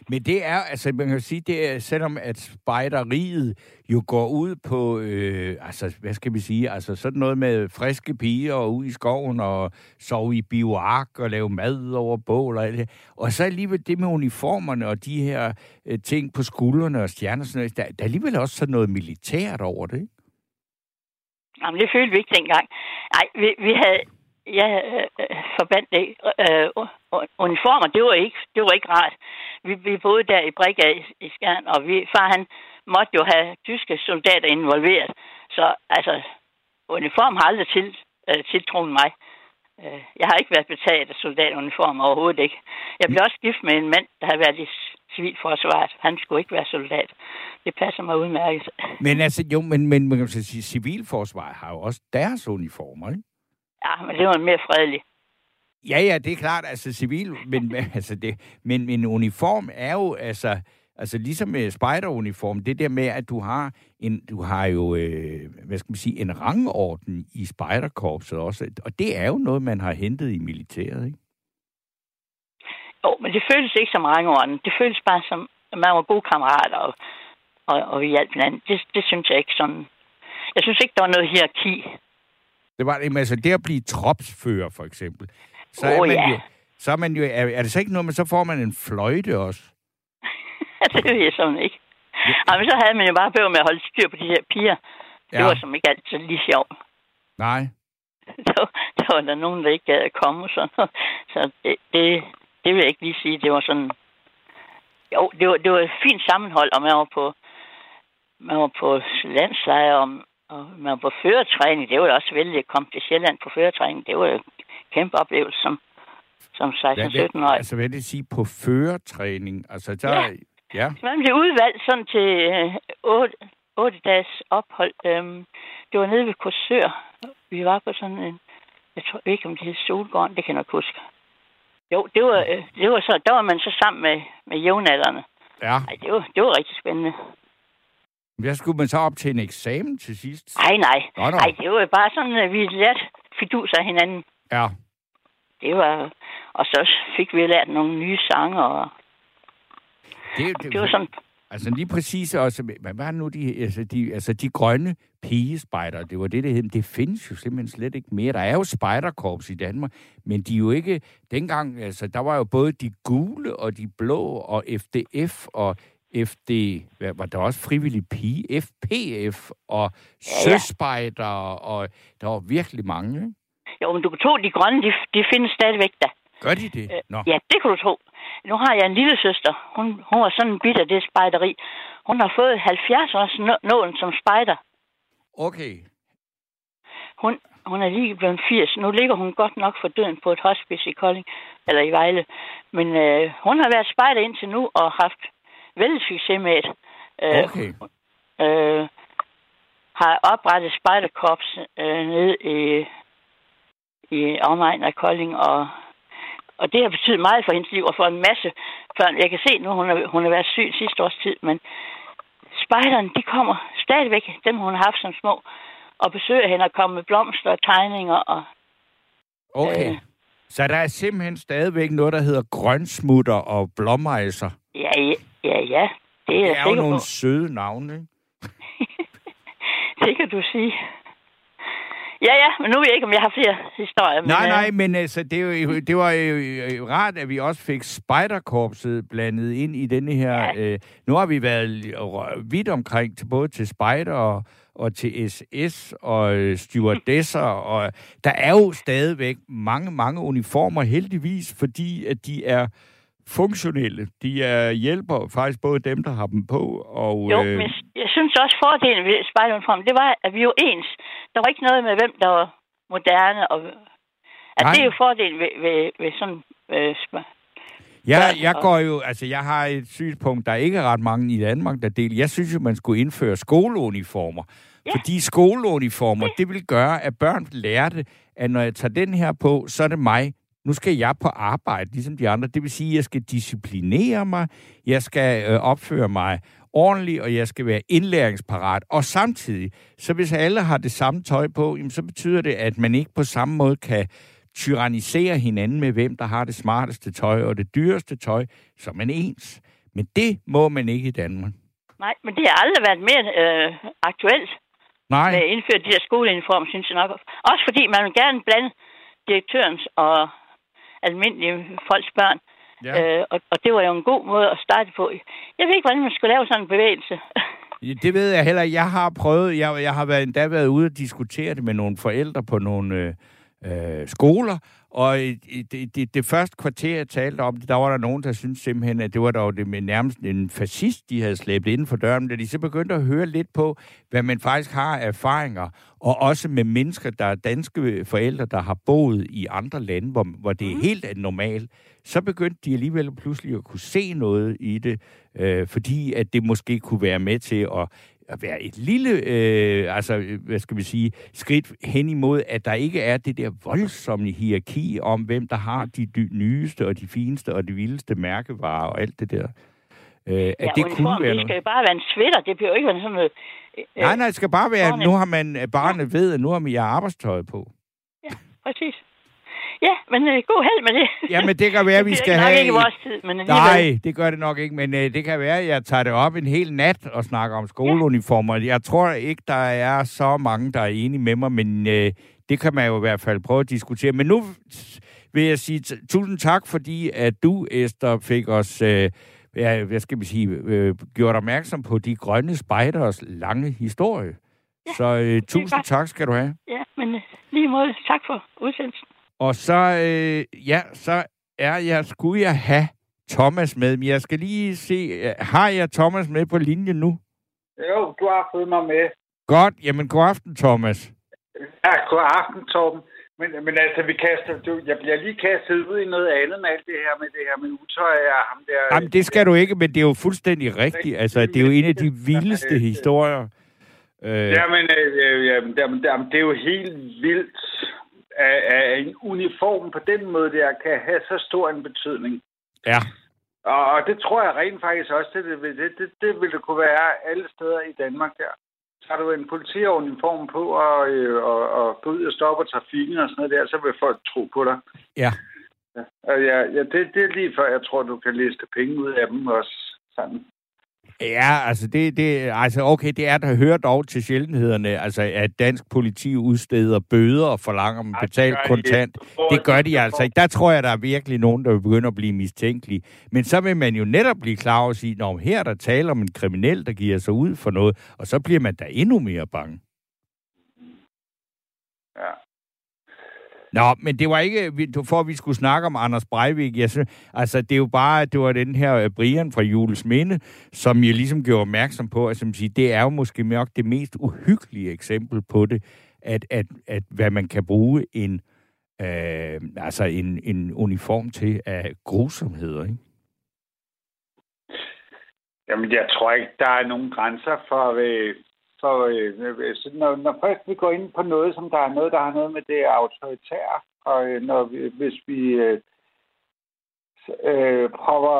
Men det er, altså man kan sige, det er, selvom at spejderiet jo går ud på, øh, altså hvad skal vi sige, altså sådan noget med friske piger og ud i skoven og sove i bioark og lave mad over bål og alt det. Og så alligevel det med uniformerne og de her øh, ting på skuldrene og stjerner, sådan noget, der, der er alligevel også sådan noget militært over det, ikke? Jamen, det følte vi ikke dengang. Nej, vi, vi havde, ja, øh, forbandt det. Øh, øh uniformer, det var ikke, det var ikke rart. Vi, vi boede der i Brigga i, i Skjern, og vi, far han måtte jo have tyske soldater involveret. Så altså, uniform har aldrig til, øh, tiltroet mig. Øh, jeg har ikke været betaget af soldatuniform overhovedet ikke. Jeg blev også gift med en mand, der har været i civilforsvaret. Han skulle ikke være soldat. Det passer mig udmærket. Men altså, jo, men, men man kan sige, civilforsvaret har jo også deres uniformer, ikke? Ja, men det var mere fredelig. Ja, ja, det er klart, altså civil, men, altså det, men en uniform er jo, altså, altså ligesom med spejderuniform, det der med, at du har, en, du har jo, øh, hvad skal man sige, en rangorden i spejderkorpset også, og det er jo noget, man har hentet i militæret, ikke? Jo, men det føles ikke som rangorden. Det føles bare som, at man var gode kammerater, og, og, og vi hjalp hinanden. Det, det synes jeg ikke sådan... Jeg synes ikke, der var noget hierarki. Det var altså det at blive tropsfører, for eksempel. Så er man ja. jo, så er man jo, er, er det så ikke noget, men så får man en fløjte også? det ved jeg sådan ikke. Ja. men så havde man jo bare bøv med at holde styr på de her piger. Det Ja. var som ikke altid lige sjovt. Nej. Der, der var der nogen, der ikke gad at komme. og Sådan. noget. Så det, det, det vil jeg ikke lige sige. Det var sådan... Jo, det var, det var et fint sammenhold, og man var på, man var på landslejr, og, og man på føretræning. Det var jo også vældig at komme til Sjælland på føretræning. Det var jo en kæmpe oplevelse som, som 16-17-årig. Altså, hvad det sige på føretræning? Altså, der, Ja. ja. Man blev udvalgt sådan til øh, otte, otte dages ophold. Øhm, det var nede ved Korsør. Vi var på sådan en... Jeg tror ikke, om det hed Solgården. Det kan jeg nok huske. Jo, det var, øh, det var så, der var man så sammen med, med jævnaldrende. ja. Ej, det var, det var rigtig spændende. Hvad skulle man så op til en eksamen til sidst? Ej, nej. Nå, nå. Ej, det var jo bare sådan, at vi lærte fidus af hinanden. Ja. Det var... Og så fik vi lært nogle nye sange, og Det, det, det var sådan... Altså lige præcis også, hvad var nu de, altså de, altså de grønne pigespejder, det var det, det hed, det findes jo simpelthen slet ikke mere. Der er jo spejderkorps i Danmark, men de er jo ikke, dengang, altså der var jo både de gule og de blå og FDF og FD, var der også frivillig pige, FPF og søspejder, og der var virkelig mange, ikke? Jo, men du kan tro, de grønne, de, de findes stadigvæk der. Gør de det? Nå. Ja, det kan du tro. Nu har jeg en lille søster. Hun, hun var sådan en bit af det spejderi. Hun har fået 70 års nå- nålen som spejder. Okay. Hun, hun er lige blevet 80. Nu ligger hun godt nok for døden på et hospice i Kolding, eller i Vejle. Men øh, hun har været spejder indtil nu og haft vældig succes med det. Øh, Okay. øh, har oprettet spejderkorps øh, nede i, i omegnen af Kolding, og, og det har betydet meget for hendes liv, og for en masse børn. Jeg kan se nu, hun har, hun har været syg sidste års tid, men spejderne, de kommer stadigvæk, dem hun har haft som små, og besøger hende og kommer med blomster og tegninger. Og, Okay. Øh. Så der er simpelthen stadigvæk noget, der hedder grønsmutter og blåmejser. ja, ja, ja, det er Det er jo nogle på. søde navne, ikke? Det kan du sige. Ja, ja, men nu ved jeg ikke, om jeg har flere historier. Men, Nej, øh, nej, men altså, det, er jo, det var jo øh, rart, at vi også fik spejderkorpset blandet ind i denne her... Ja. Øh, nu har vi været vidt omkring, til, både til spejder og, og til SS og øh, stewardesser, og der er jo stadigvæk mange, mange uniformer, heldigvis, fordi at de er funktionelle. De er hjælper faktisk både dem, der har dem på, og... Jo, øh, men jeg synes også, fordelen ved spejderuniformen, det var, at vi var ens. Der var ikke noget med, hvem der var moderne. Og, at Nej. det er jo fordelen ved, ved, ved sådan... Øh, sp- Jeg, går jo, altså jeg har et synspunkt, der er ikke ret mange i Danmark, der deler. Jeg synes jo, man skulle indføre skoleuniformer. Ja. Fordi skoleuniformer, det vil gøre, at børn lærte, at når jeg tager den her på, så er det mig, Nu skal jeg på arbejde, ligesom de andre. Det vil sige, at jeg skal disciplinere mig, jeg skal øh, opføre mig ordentligt, og jeg skal være indlæringsparat. Og samtidig, så hvis alle har det samme tøj på, jamen, så betyder det, at man ikke på samme måde kan tyrannisere hinanden med, hvem der har det smarteste tøj og det dyreste tøj, som man ens. Men det må man ikke i Danmark. Nej, men det har aldrig været mere øh, aktuelt Nej. med at indføre de der skoleuniformer, synes jeg nok. Også fordi man vil gerne blande direktørens og almindelige folks børn. Ja. Øh, og, og det var jo en god måde at starte på. Jeg ved ikke, hvordan man skulle lave sådan en bevægelse. Det ved jeg heller. Jeg har prøvet, jeg, jeg har været, endda været ude og diskutere det med nogle forældre på nogle øh, øh, skoler, og i, i, det, det, det første kvarter, jeg talte om det, der var der nogen, der syntes simpelthen, at det var dog det med nærmest en fascist, de havde slæbt inden for døren, da de så begyndte at høre lidt på, hvad man faktisk har af erfaringer, og også med mennesker, der er danske forældre, der har boet i andre lande, hvor, hvor det er helt normalt, så begyndte de alligevel pludselig at kunne se noget i det, øh, fordi at det måske kunne være med til at at være et lille, øh, altså, hvad skal vi sige, skridt hen imod, at der ikke er det der voldsomme hierarki om, hvem der har de nyeste og de fineste og de vildeste mærkevarer og alt det der. Øh, at ja, det kunne uniform, være det skal jo bare være en sweater. Det bliver jo ikke sådan noget... Øh, Nej, nej, det skal bare være, ordentligt. nu har man, øh, barnet ved, at nu har man jeg arbejdstøj på. Præcis. Ja, men øh, god held med det. Jamen, det kan være, det vi skal have... ikke i et- vores tid, men alligevel. Nej, det gør det nok ikke, men øh, det kan være, at jeg tager det op en hel nat og snakker om skoleuniformer. Jeg tror ikke, der er så mange, der er enige med mig, men øh, det kan man jo i hvert fald prøve at diskutere. Men nu vil jeg sige tusind tak, fordi at du, Esther, fik os... Øh, ja, hvad skal vi sige, øh, gjort opmærksom på de grønne spejders lange historie. Ja, Så øh, tusind tak skal du have. Ja, men øh, lige måde, tak for udsendelsen. Og så, øh, ja, så er jeg, skulle jeg have Thomas med, men jeg skal lige se, øh, har jeg Thomas med på linjen nu? Jo, du har fået mig med. Godt, jamen god aften, Thomas. Ja, god aften, Torben. Men, men altså, vi kaster, du, jeg bliver lige kastet ud i noget andet med alt det her med det her med utøj af ham der. Jamen, det skal du ikke, men det er jo fuldstændig rigtigt. Altså, det er jo en af de vildeste historier. Øh, Jamen, øh, øh, jamen, jamen, jamen, det er jo helt vildt, at, at en uniform på den måde der kan have så stor en betydning. ja, Og, og det tror jeg rent faktisk også, det, det, det, det, det ville det kunne være alle steder i Danmark der. Så har du en politiuniform på og, øh, og, og gå ud og stoppe trafikken og sådan noget der, så vil folk tro på dig. ja. Ja, ja, ja det, det er lige før, jeg tror, du kan liste penge ud af dem også. Sådan. Ja, altså, det, det, altså okay, det er der hører dog til sjældenhederne, altså at dansk politi udsteder bøder og forlanger dem det betalt gør de kontant. Det gør de altså ikke. Der tror jeg, der er virkelig nogen, der vil begynde at blive mistænkelige. Men så vil man jo netop blive klar over at sige, at her er der tale om en kriminel, der giver sig ud for noget, og så bliver man da endnu mere bange. Ja. Nå, men det var ikke, du- for at vi skulle snakke om Anders Breivik. Jeg synes, altså, det er jo bare, det var den her øh, Brian fra Jules Minde, som jeg ligesom gjorde opmærksom på, at som siger, det er jo måske nok det mest uhyggelige eksempel på det, at, at, at hvad man kan bruge en, øh, altså en, en uniform til af grusomheder, ikke? Jamen, jeg tror ikke, der er nogen grænser for... Øh, for øh, øh, så når, når først vi går ind på noget, som der er noget, der har noget med det autoritære, og øh, når vi, hvis vi øh, prøver øh, propper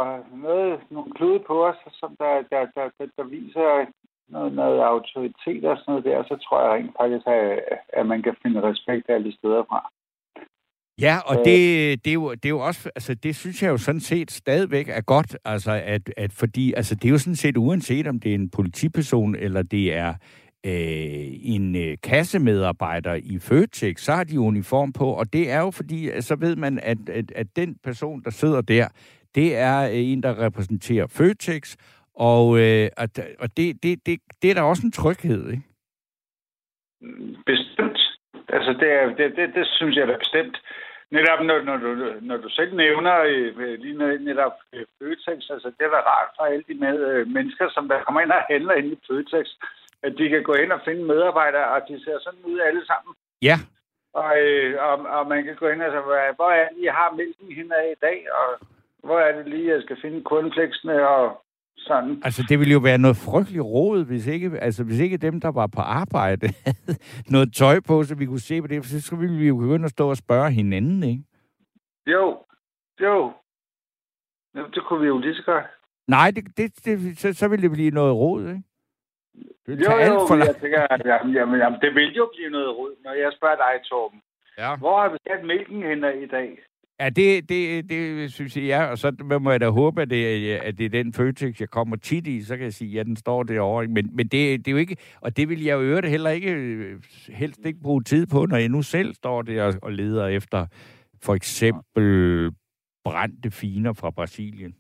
noget, nogle klude på os, som der, der, der, der, der viser noget, noget autoritet og sådan noget der, så tror jeg rent faktisk, at, at man kan finde respekt alle steder fra. Ja, og Øh. det, det, er jo, det er jo også, altså det synes jeg jo sådan set stadigvæk er godt, altså at, at fordi, altså det er jo sådan set uanset om det er en politiperson, eller det er øh, en øh, kassemedarbejder i Føtex, så har de uniform på, og det er jo fordi, så ved man, at, at, at den person, der sidder der, det er øh, en, der repræsenterer Føtex, og, øh, at, og det, det, det, det er da også en tryghed, ikke? Altså, det, er, det, det, det synes jeg da bestemt. Netop når, når, du, når du selv nævner øh, lige net- netop øh, Føtex, altså det er da rart for alle de med, øh, mennesker, som der kommer ind og handler ind i Føtex, at de kan gå ind og finde medarbejdere, og de ser sådan ud alle sammen. Ja, Og, øh, og, og man kan gå ind og sige, hvor- er det, I har mælken hen af i dag, og hvor er det lige, jeg skal finde cornflakesene og sådan. Altså, det ville jo være noget frygteligt råd, hvis ikke, altså, hvis ikke dem, der var på arbejde, havde noget tøj på, så vi kunne se på det. For så ville vi jo begynde at stå og spørge hinanden, ikke? Jo, jo. Jamen, det kunne vi jo lige så godt. Nej, det, det, det, så, så vil det blive noget råd, ikke? Det Jo, jo, for jeg tænker, at jamen, jamen, jamen, det vil jo blive noget rod, når jeg spørger dig, Torben. Ja. Hvor har vi sat mælken hen i dag? Ja, det, det, det synes jeg, ja. Og så må jeg da håbe, at det, er- at det er den Føtex, jeg kommer tit i. Så kan jeg sige, ja, den står derovre. Men, men det, det er jo ikke... Og det vil jeg jo øvrigt heller ikke øh, helst ikke bruge tid på, når jeg nu selv står der og, og leder efter for eksempel brændte finer fra Brasilien.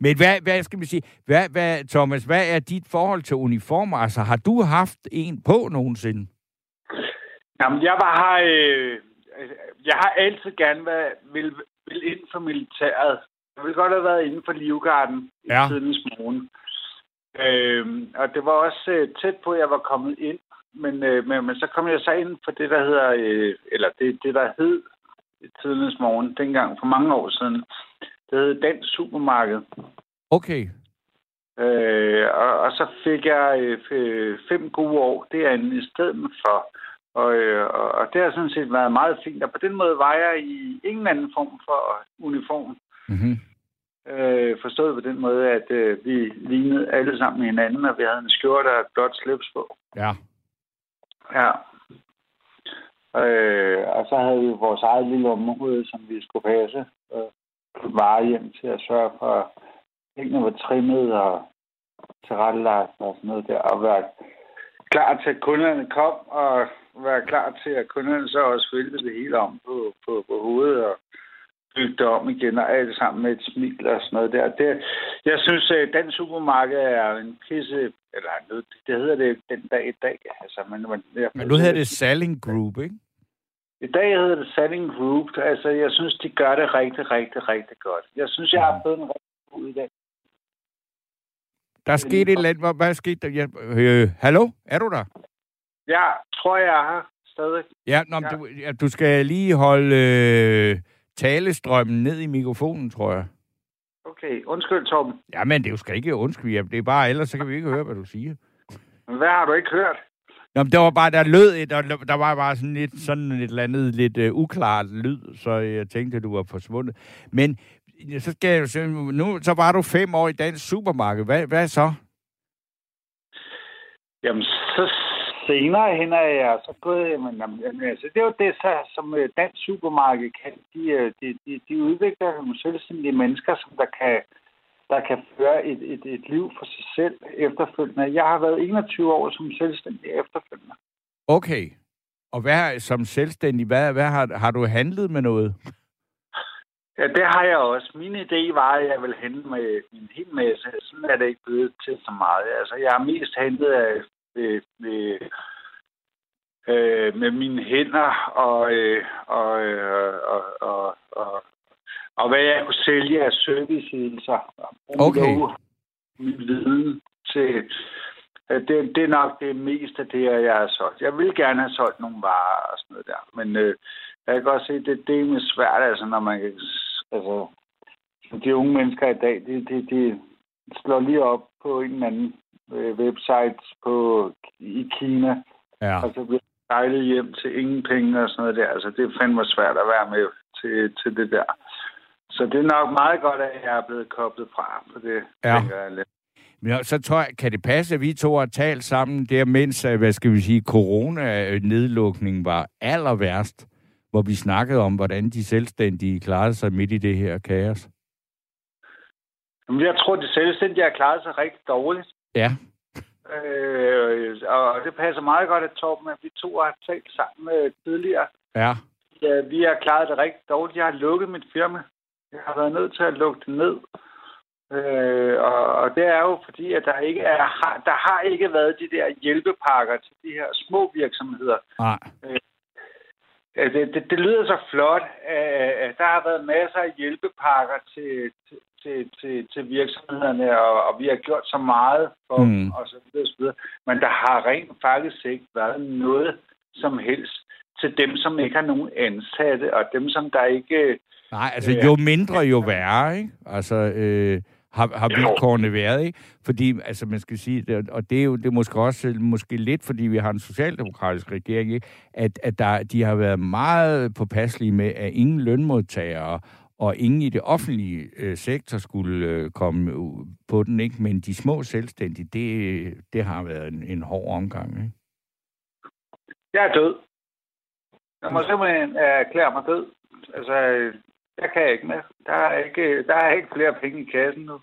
Men hvad, hvad skal vi sige? Hvad, hvad, Thomas, hvad er dit forhold til uniformer? Altså, har du haft en på nogensinde? Jamen, jeg var her... Øh, jeg har altid gerne været, vil, vil inden for militæret. Jeg ville godt have været inden for Livgarden i Ja. tidens morgen. Øh, og det var også øh, tæt på, at jeg var kommet ind. Men, øh, men, men så kom jeg så ind for det, der hedder... Øh, eller det, det, der hed tidens morgen dengang for mange år siden. Det hed Dansk Supermarked. Okay. Øh, og, og så fik jeg øh, fem gode år derinde i stedet for. Og, øh, og, og det har sådan set været meget fint. Og på den måde var jeg i ingen anden form for uniform. Mm-hmm. Øh, forstået på den måde, at øh, vi lignede alle sammen hinanden, og vi havde en skjorte og et blåt slips på. Ja. Ja. Øh, og så havde vi vores eget lille område, som vi skulle passe. Og vare hjem til at sørge for, at tingene var trimmet og tilrettelagt og sådan noget der. Og være klar til, at kunderne kom, og være klar til, at kunderne så også fyldte det hele om på, på, på hovedet og bygge det om igen, og alt sammen med et smil og sådan noget der. Det, jeg synes, at den supermarked er en pisse, eller noget, det hedder det den dag i dag. Altså, men, men, jeg, Men nu hedder det Salling Group, ikke? I dag hedder det Selling Group. Altså, jeg synes, de gør det rigtig, rigtig, rigtig godt. Jeg synes, jeg har fået en rigtig god i dag. Der er sket et eller andet. Hvad, hvad er sket der? Ja, øh, hallo? Er du der? Jeg tror, jeg er her stadig. Ja, nå, ja. Ja. Du, ja, du skal lige holde øh, talestrømmen ned i mikrofonen, tror jeg. Okay, undskyld, Torben. Ja, men det er jo skal ikke undskylde. Ja, det er bare, ellers så kan vi ikke høre, hvad du siger. Hvad har du ikke hørt? Nå, men der var bare, der lød et, der, der var bare sådan lidt, sådan et eller andet lidt uh, uklart lyd, så jeg tænkte, at du var forsvundet. Men ja, så skal jeg jo nu, så var du fem år i dansk supermarked. Hvad, hvad så? Jamen, så senere hen er jeg så gået... Jamen, jamen, altså, det er jo det, så, som øh, dansk supermarked kan. De, øh, de, de, de udvikler nogle selvstændige mennesker, som der kan, der kan føre et, et, et liv for sig selv efterfølgende. Jeg har været 21 år som selvstændig efterfølgende. Okay. Og hvad som selvstændig, hvad, hvad har, har du handlet med noget? Ja, det har jeg også. Min idé var, at jeg ville handle med en hel masse. Sådan er det ikke blevet til så meget. Altså, jeg har mest handlet af, med, med, øh, med mine hænder og, øh, og, øh, og, og, og, og hvad jeg kunne sælge af serviceydelser. Okay. Min viden til... øh, Det, det er nok det meste af det, jeg har solgt. Jeg vil gerne have solgt nogle varer og sådan noget der. Men øh, jeg kan godt se, at det, det er svært, altså, når man kan... Altså, de unge mennesker i dag, de, de, de slår lige op på en eller anden øh, website på, i Kina, Ja. og så bliver dejligt hjem til ingen penge og sådan noget der. Altså, det fandme svært at være med til, til det der. Så det er nok meget godt, at jeg er blevet koblet fra på det, Ja. tænker jeg lidt. Men så tror jeg, kan det passe, at vi to har talt sammen der, mens, øh, hvad skal vi sige, corona-nedlukningen var aller værst, hvor vi snakkede om, hvordan de selvstændige klarede sig midt i det her kaos? Men jeg tror, det selvstændige har klaret sig rigtig dårligt. Ja. Øh, og det passer meget godt, at Torben, at vi to har talt sammen øh, tidligere. Ja. Ja, vi har klaret det rigtig dårligt. Jeg har lukket mit firma. Jeg har været nødt til at lukke det ned. Øh, og, og det er jo fordi, at der ikke er, har, der har ikke været de der hjælpepakker til de her små virksomheder. Nej. Øh, Det, det, det lyder så flot. Øh, Der har været masser af hjælpepakker til, til, til, til, til virksomhederne, og, og vi har gjort så meget for Mm. dem, og så videre, så videre. Men der har rent faktisk ikke været noget som helst til dem, som ikke har nogen ansatte, og dem, som der ikke... Nej, altså Ja. jo mindre, jo værre, ikke? Altså, øh, har, har vilkårene været, ikke? Fordi, altså man skal sige, det, og det er jo det er måske også måske lidt, fordi vi har en socialdemokratisk regering, ikke? At, at der, de har været meget påpasselige med, at ingen lønmodtagere og ingen i det offentlige øh, sektor skulle øh, komme på den, ikke? Men de små selvstændige, det, det har været en, en hård omgang, ikke? Jeg er død. Jeg må simpelthen erklære mig død. Altså, jeg kan ikke mere. Der er ikke, der er ikke flere penge i kassen nu.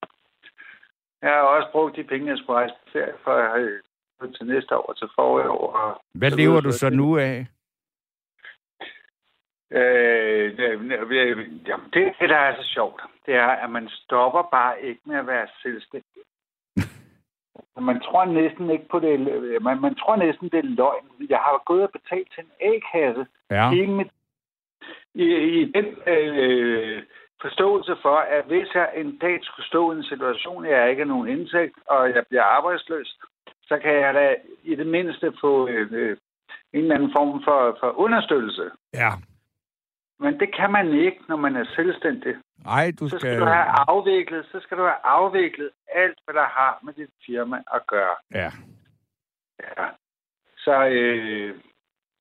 Jeg har også brugt de penge, jeg skulle rejse på ferie for øh, til næste år til forrige år. Hvad lever du så nu af? Øh, det, jamen, det, det, der er så sjovt, det er, at man stopper bare ikke med at være selvstændig. man tror næsten ikke på det. Man, man tror næsten, det er løgn. Jeg har gået og betalt til en A-kasse ja. hele mit i, i den øh, forståelse for, at hvis jeg en dag skulle stå i en situation, jeg ikke har nogen indtægt, og jeg bliver arbejdsløs, så kan jeg da i det mindste få øh, øh, en eller anden form for, for understøttelse. Ja. Men det kan man ikke, når man er selvstændig. Nej, du skal... Så skal du have afviklet, så skal du have afviklet alt, hvad der har med dit firma at gøre. Ja. Ja. Så øh,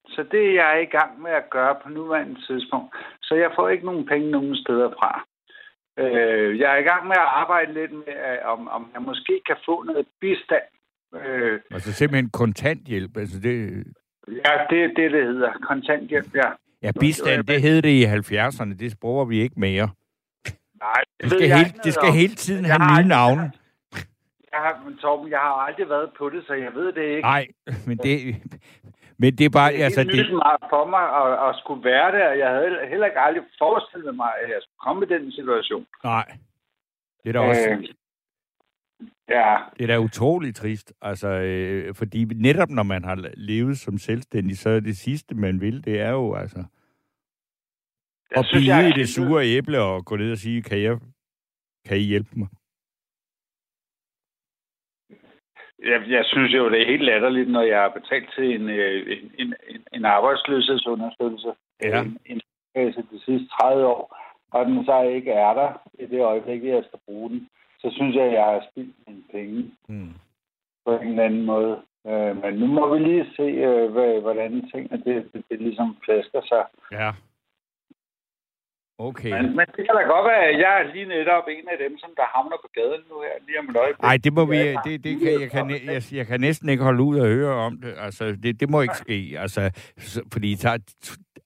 så det er jeg i gang med at gøre på nuværende tidspunkt. Så jeg får ikke nogen penge nogen steder fra. Øh, jeg er i gang med at arbejde lidt med, om, om jeg måske kan få noget bistand. Øh, altså simpelthen kontanthjælp? Altså det... Ja, det er det, det hedder. Kontanthjælp, ja. Ja, bistand, det hed det i 70'erne. Det bruger vi ikke mere. Nej, det, det skal, hele, det skal hele tiden have nye navne. Jeg har, men Torben, jeg har aldrig været på det, så jeg ved det ikke. Nej, men det, men det er bare... Det er altså, det... meget for mig at, at skulle være der. Jeg havde heller ikke aldrig forestillet mig, at jeg skulle komme i den situation. Nej. Det er da også... Øh, ja. Det er da utroligt trist. Altså, øh, fordi netop når man har levet som selvstændig, så er det sidste, man vil, det er jo altså... Jeg at bide jeg, i det sure æble og gå ned og sige, kan jeg, kan I hjælpe mig? Jeg, jeg synes jo, det er helt latterligt, når jeg har betalt til en, øh, en, en, en arbejdsløshedsunderstøttelse ja. en, en, en, de sidste 30 år, og den så ikke er der i det øjeblik, jeg skal bruge den, så synes jeg, at jeg har spildt mine penge mm. på en eller anden måde. Øh, men nu må vi lige se, øh, hvordan tingene det, det, det ligesom flasker sig. Ja. Okay. Men, men det kan da godt være, at jeg er lige netop en af dem, som der havner på gaden nu her, lige om et øjeblik. Nej, det må vi, det, det kan, jeg, kan, jeg, jeg kan næsten ikke holde ud og høre om det. Altså, det, det må ikke ske. Altså, fordi tager,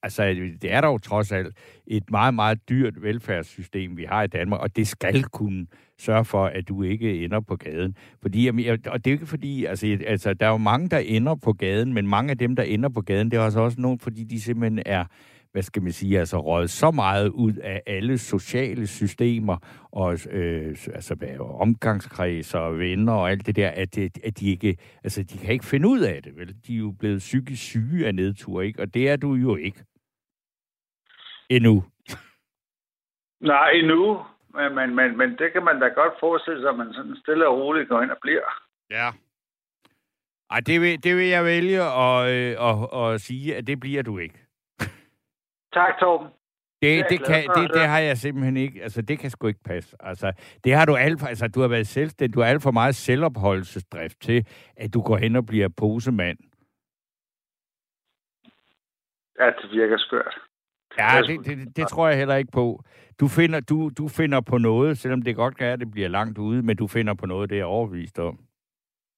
altså, det er dog trods alt et meget, meget dyrt velfærdssystem, vi har i Danmark, og det skal kunne sørge for, at du ikke ender på gaden. Fordi, jamen, og det er ikke fordi, altså, altså, der er jo mange, der ender på gaden, men mange af dem, der ender på gaden, det er også, også nogen, fordi de simpelthen er hvad skal man sige, altså røget så meget ud af alle sociale systemer, og øh, altså omgangskreds og venner og alt det der, at, at de ikke, altså de kan ikke finde ud af det, vel? De er jo blevet psykisk syge af nedtur, ikke? Og det er du jo ikke. Endnu. Nej, endnu. Men, men, men, men det kan man da godt forestille sig, at man sådan stille og roligt går ind og bliver. Ja. Ej, det vil, det vil jeg vælge at, øh, at, at sige, at det bliver du ikke. Tak, Torben. Det, det, kan, det, det har jeg simpelthen ikke. Altså, det kan sgu ikke passe. Altså, det har du alt for, altså, du har været selvstændig. Du har alt for meget selvopholdelsesdrift til, at du går hen og bliver posemand. Ja, det virker skørt. Ja, det, det, det tror jeg heller ikke på. Du finder, du, du finder på noget, selvom det godt kan at det bliver langt ude, men du finder på noget, det er overvist om.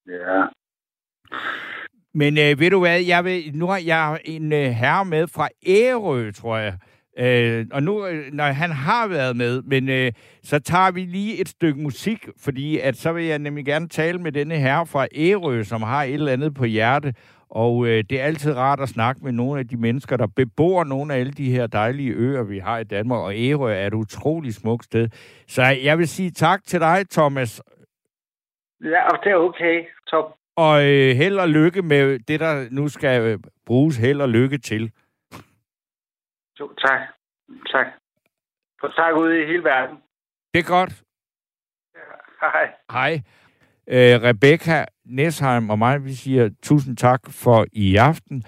Ja. Men øh, ved du hvad, jeg vil, nu har jeg en øh, herre med fra Ærø, tror jeg. Øh, og nu, øh, når han har været med, men øh, så tager vi lige et stykke musik, fordi at så vil jeg nemlig gerne tale med denne herre fra Ærø, som har et eller andet på hjerte. Og øh, det er altid rart at snakke med nogle af de mennesker, der bebor nogle af alle de her dejlige øer, vi har i Danmark. Og Ærø er et utroligt smukt sted. Så jeg vil sige tak til dig, Thomas. Ja, det er okay, Top. Og øh, held og lykke med det, der nu skal øh, bruges held og lykke til. Jo, tak. Tak. For tak ude i hele verden. Det er godt. Ja, hej. Hej. Øh, Rebecca Nesheim og mig, vi siger tusind tak for i aften.